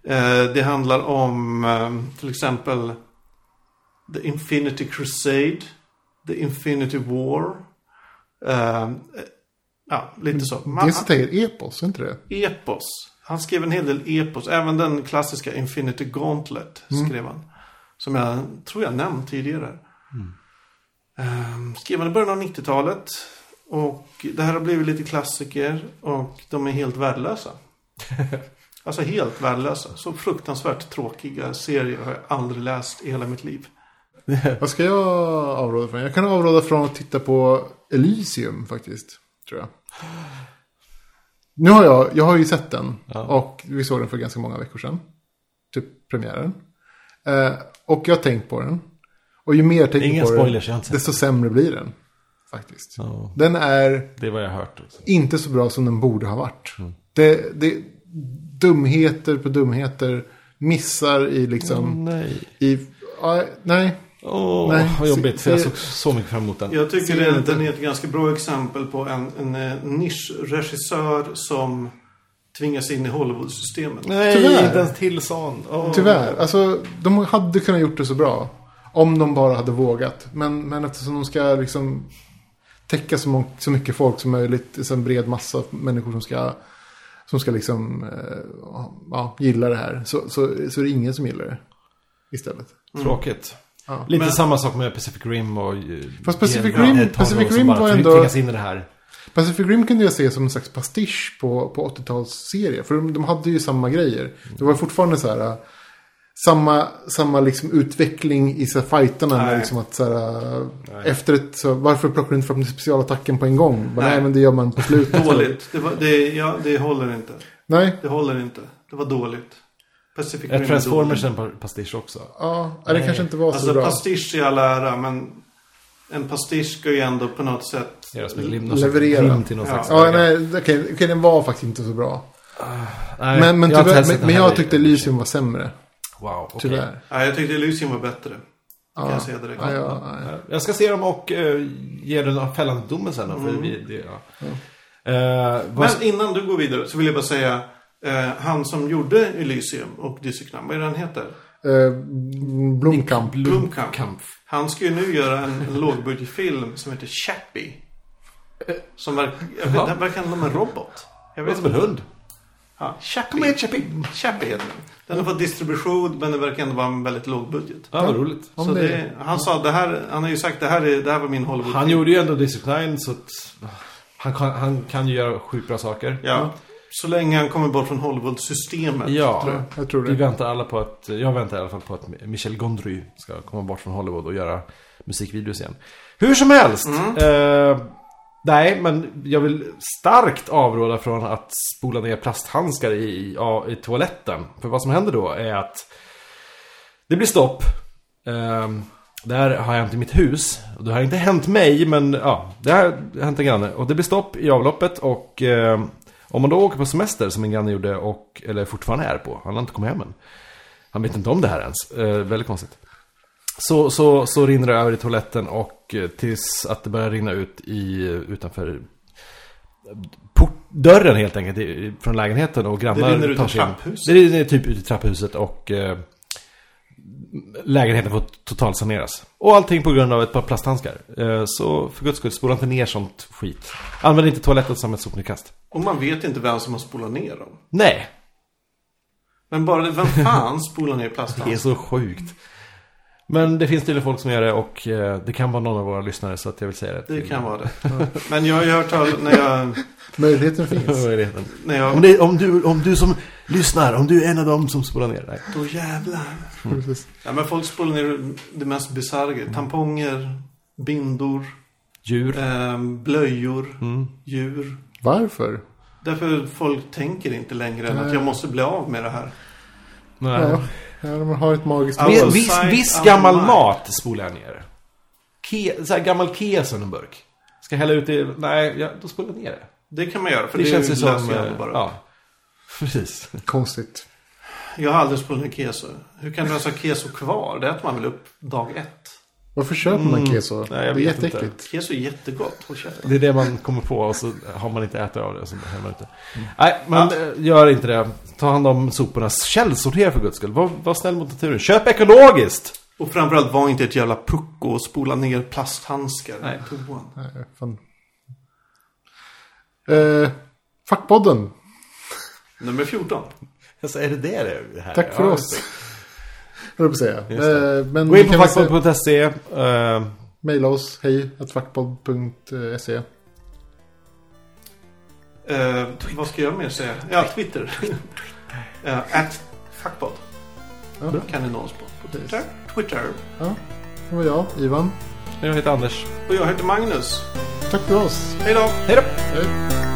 Eh, det handlar om eh, till exempel The Infinity Crusade. The Infinity War. Eh, ja, lite så. Det är epos, är inte det? Epos. Han skrev en hel del epos. Även den klassiska Infinity Gauntlet skrev han. Som jag tror jag nämnt tidigare. Ehm, skrev han i början av 90-talet. Och det här har blivit lite klassiker. Och de är helt värdelösa. alltså helt värdelösa. Så fruktansvärt tråkiga serier har jag aldrig läst i hela mitt liv. Vad ska jag avråda från? Jag kan avråda från att titta på Elysium faktiskt. Tror jag. Nu har jag, jag har ju sett den. Och vi såg den för ganska många veckor sedan. Typ premiären. Eh, och jag har tänkt på den. Och ju mer jag tänker Inga på spoilers, den, desto sämre blir den. Faktiskt. Ja. Den är Det är vad jag har hört också. inte så bra som den borde ha varit. Mm. Det, det, dumheter på dumheter. Missar i liksom... nej. I, ja, nej. Åh, Nej, vad jobbigt. För jag såg så mycket fram emot den. Jag tycker Ser den, är ett ganska bra exempel på en, en, eh, nischregissör som tvingas in i Hollywood-systemet. Nej, Tyvärr. inte ens till sån. Åh. Tyvärr. Alltså, de hade kunnat gjort det så bra. Om de bara hade vågat. Men, men eftersom de ska liksom täcka så, så mycket folk som möjligt. Så en bred massa människor som ska, som ska liksom, eh, ja, gilla det här. Så, så, så är det ingen som gillar det. Istället. Tråkigt. Ja. Lite Men- samma sak med Pacific Rim och... Fast Pacific Ja, Rim- tag Pacific Rim var ändå- in i det här. Pacific Rim kunde jag se som en slags pastisch på, på 80-talsserie. För de, de hade ju samma grejer. Det var fortfarande så här. äh, Samma, samma liksom utveckling i så här fighterna. Med liksom att så här, äh, efter ett, så, varför plockar du inte fram specialattacken på en gång? Bara, Nej. nej. men det gör man på slutet. Dåligt. Det, var, det, ja, det håller inte. nej, Det håller inte. Det var dåligt. Pacific Är är Transformers dåligt. en pa- pastisch också? ja, nej, det kanske inte var så Alltså bra. pastisch i all ära, men en pastisch ska ju ändå på något sätt... Lim, Leverera. lim till någon Ja. slags Ja, nej, okej, okej, den var faktiskt inte så bra. Nej, men, men, jag tyvärr, men, men jag tyckte Elysium var sämre. Wow, okej. Tyvärr. Ja, jag tyckte Elysium var bättre. Kan jag säga direkt. Ja, ja, ja. Jag ska se dem och uh, ge den en fällande domen sen då, för vi, det, ja. Vad- Men innan du går vidare så vill jag bara säga eh, han som gjorde Elysium och Dizzy-Knam, vad är det han heter? Eh, Blomkamp. Blomkamp. Kamp. Han ska ju nu göra en, lågbudgetfilm som heter Chappie. Som verkar, jag vet, den verkar handla om en robot. Jag vet som en hund. Ja, Chappie. Kom igen, Chappie. Chappie heter den. Den har fått distribution men det verkar ändå vara en väldigt låg budget. Ja, vad roligt. Så det- det, han sa det här, han har ju sagt det här, är, det här var min Hollywood. Han gjorde ju ändå District 9 så att han kan, han kan ju göra sjukt bra saker. Ja. Så länge han kommer bort från Hollywood-systemet. Ja, tror jag. Jag tror det. vi väntar alla på att, jag väntar i alla fall på att Michel Gondry ska komma bort från Hollywood och göra musikvideos igen. Hur som helst. Eh, nej, men jag vill starkt avråda från att spola ner plasthandskar i, ja, i toaletten. För vad som händer då är att det blir stopp. Eh, det här har hänt i mitt hus. Och det har inte hänt mig, men ja, det har hänt en granne. Och det blir stopp i avloppet och eh, om man då åker på semester som min granne gjorde och, eller fortfarande är på, han har inte kommit hem än. Han vet inte om det här ens. Eh, väldigt konstigt. Så, så, så rinner det över i toaletten och eh, tills att det börjar rinna ut i, utanför port, dörren helt enkelt i, från lägenheten och grannar Det rinner ut i trapphuset. Det rinner typ ut i trapphuset och eh, lägenheten får totalsaneras. Och allting på grund av ett par plasthandskar. Eh, så för guds skull, spola inte ner sånt skit. Använd inte toaletten som ett sopnedkast. Och man vet inte vem som har spolat ner dem. Nej, Men bara det, vem fan spolar ner det är plasthandskar? så sjukt. Men det finns tydligen folk som gör det och eh, det kan vara någon av våra lyssnare så att jag vill säga det. Det kan vara det. Men jag har ju hört tal- när jag... Möjligheten finns. Möjligheten. När jag Om, det, om, du, om du som lyssnar, om du är en av dem som spolar ner. Nej. då jävlar. Precis. Ja, men folk spolar ner det mest bisarra grejer. Tamponger, bindor, Djur. eh, blöjor, Mm. djur. Varför? Därför folk tänker inte längre än att jag måste bli av med det här. Nej. Ja, ja, man har ett magiskt Ja, Viss, viss, gammal mat spolar jag ner. Ke, så här gammal keso i en burk. Ska jag hälla ut i... Nej, jag, då spolar jag ner det. Det kan man göra. För det det, känns ju som... eh, bara. Ja, precis. Konstigt. Jag har aldrig spolat ner keso. Hur kan du ens ha keso kvar? Det äter man väl upp dag ett? Varför köper man keso? Nej, det är jag vet inte. jätteäckligt. Keso är jättegott. Håll. Det är det man kommer på och så har man inte ätit av det så man inte. Nej, men eh, gör inte det. Ta hand om soporna. Källsortera för guds skull. Var, var snäll mot naturen. Köp ekologiskt! Och framförallt var inte ett jävla pucko och spola ner plasthandskar Nej. i toan. Nej, fan. Eh, Fackpodden. Nummer 14. Alltså, är det det det här? Tack för Ja, oss. Höll jag på att säga. Eh, men Gå in på fackpodd.se. Uh, Maila oss. Hej. fackpodd.se Eh, vad ska jag mer säga? Ja, Twitter. uh, at fuckpod. Ja. Kan ni nå oss på. på Twitter. Twitter. Ja, det var jag, Ivan. jag heter Anders. Och jag heter Magnus. Tack för oss. Hej då! Hej då! Hej.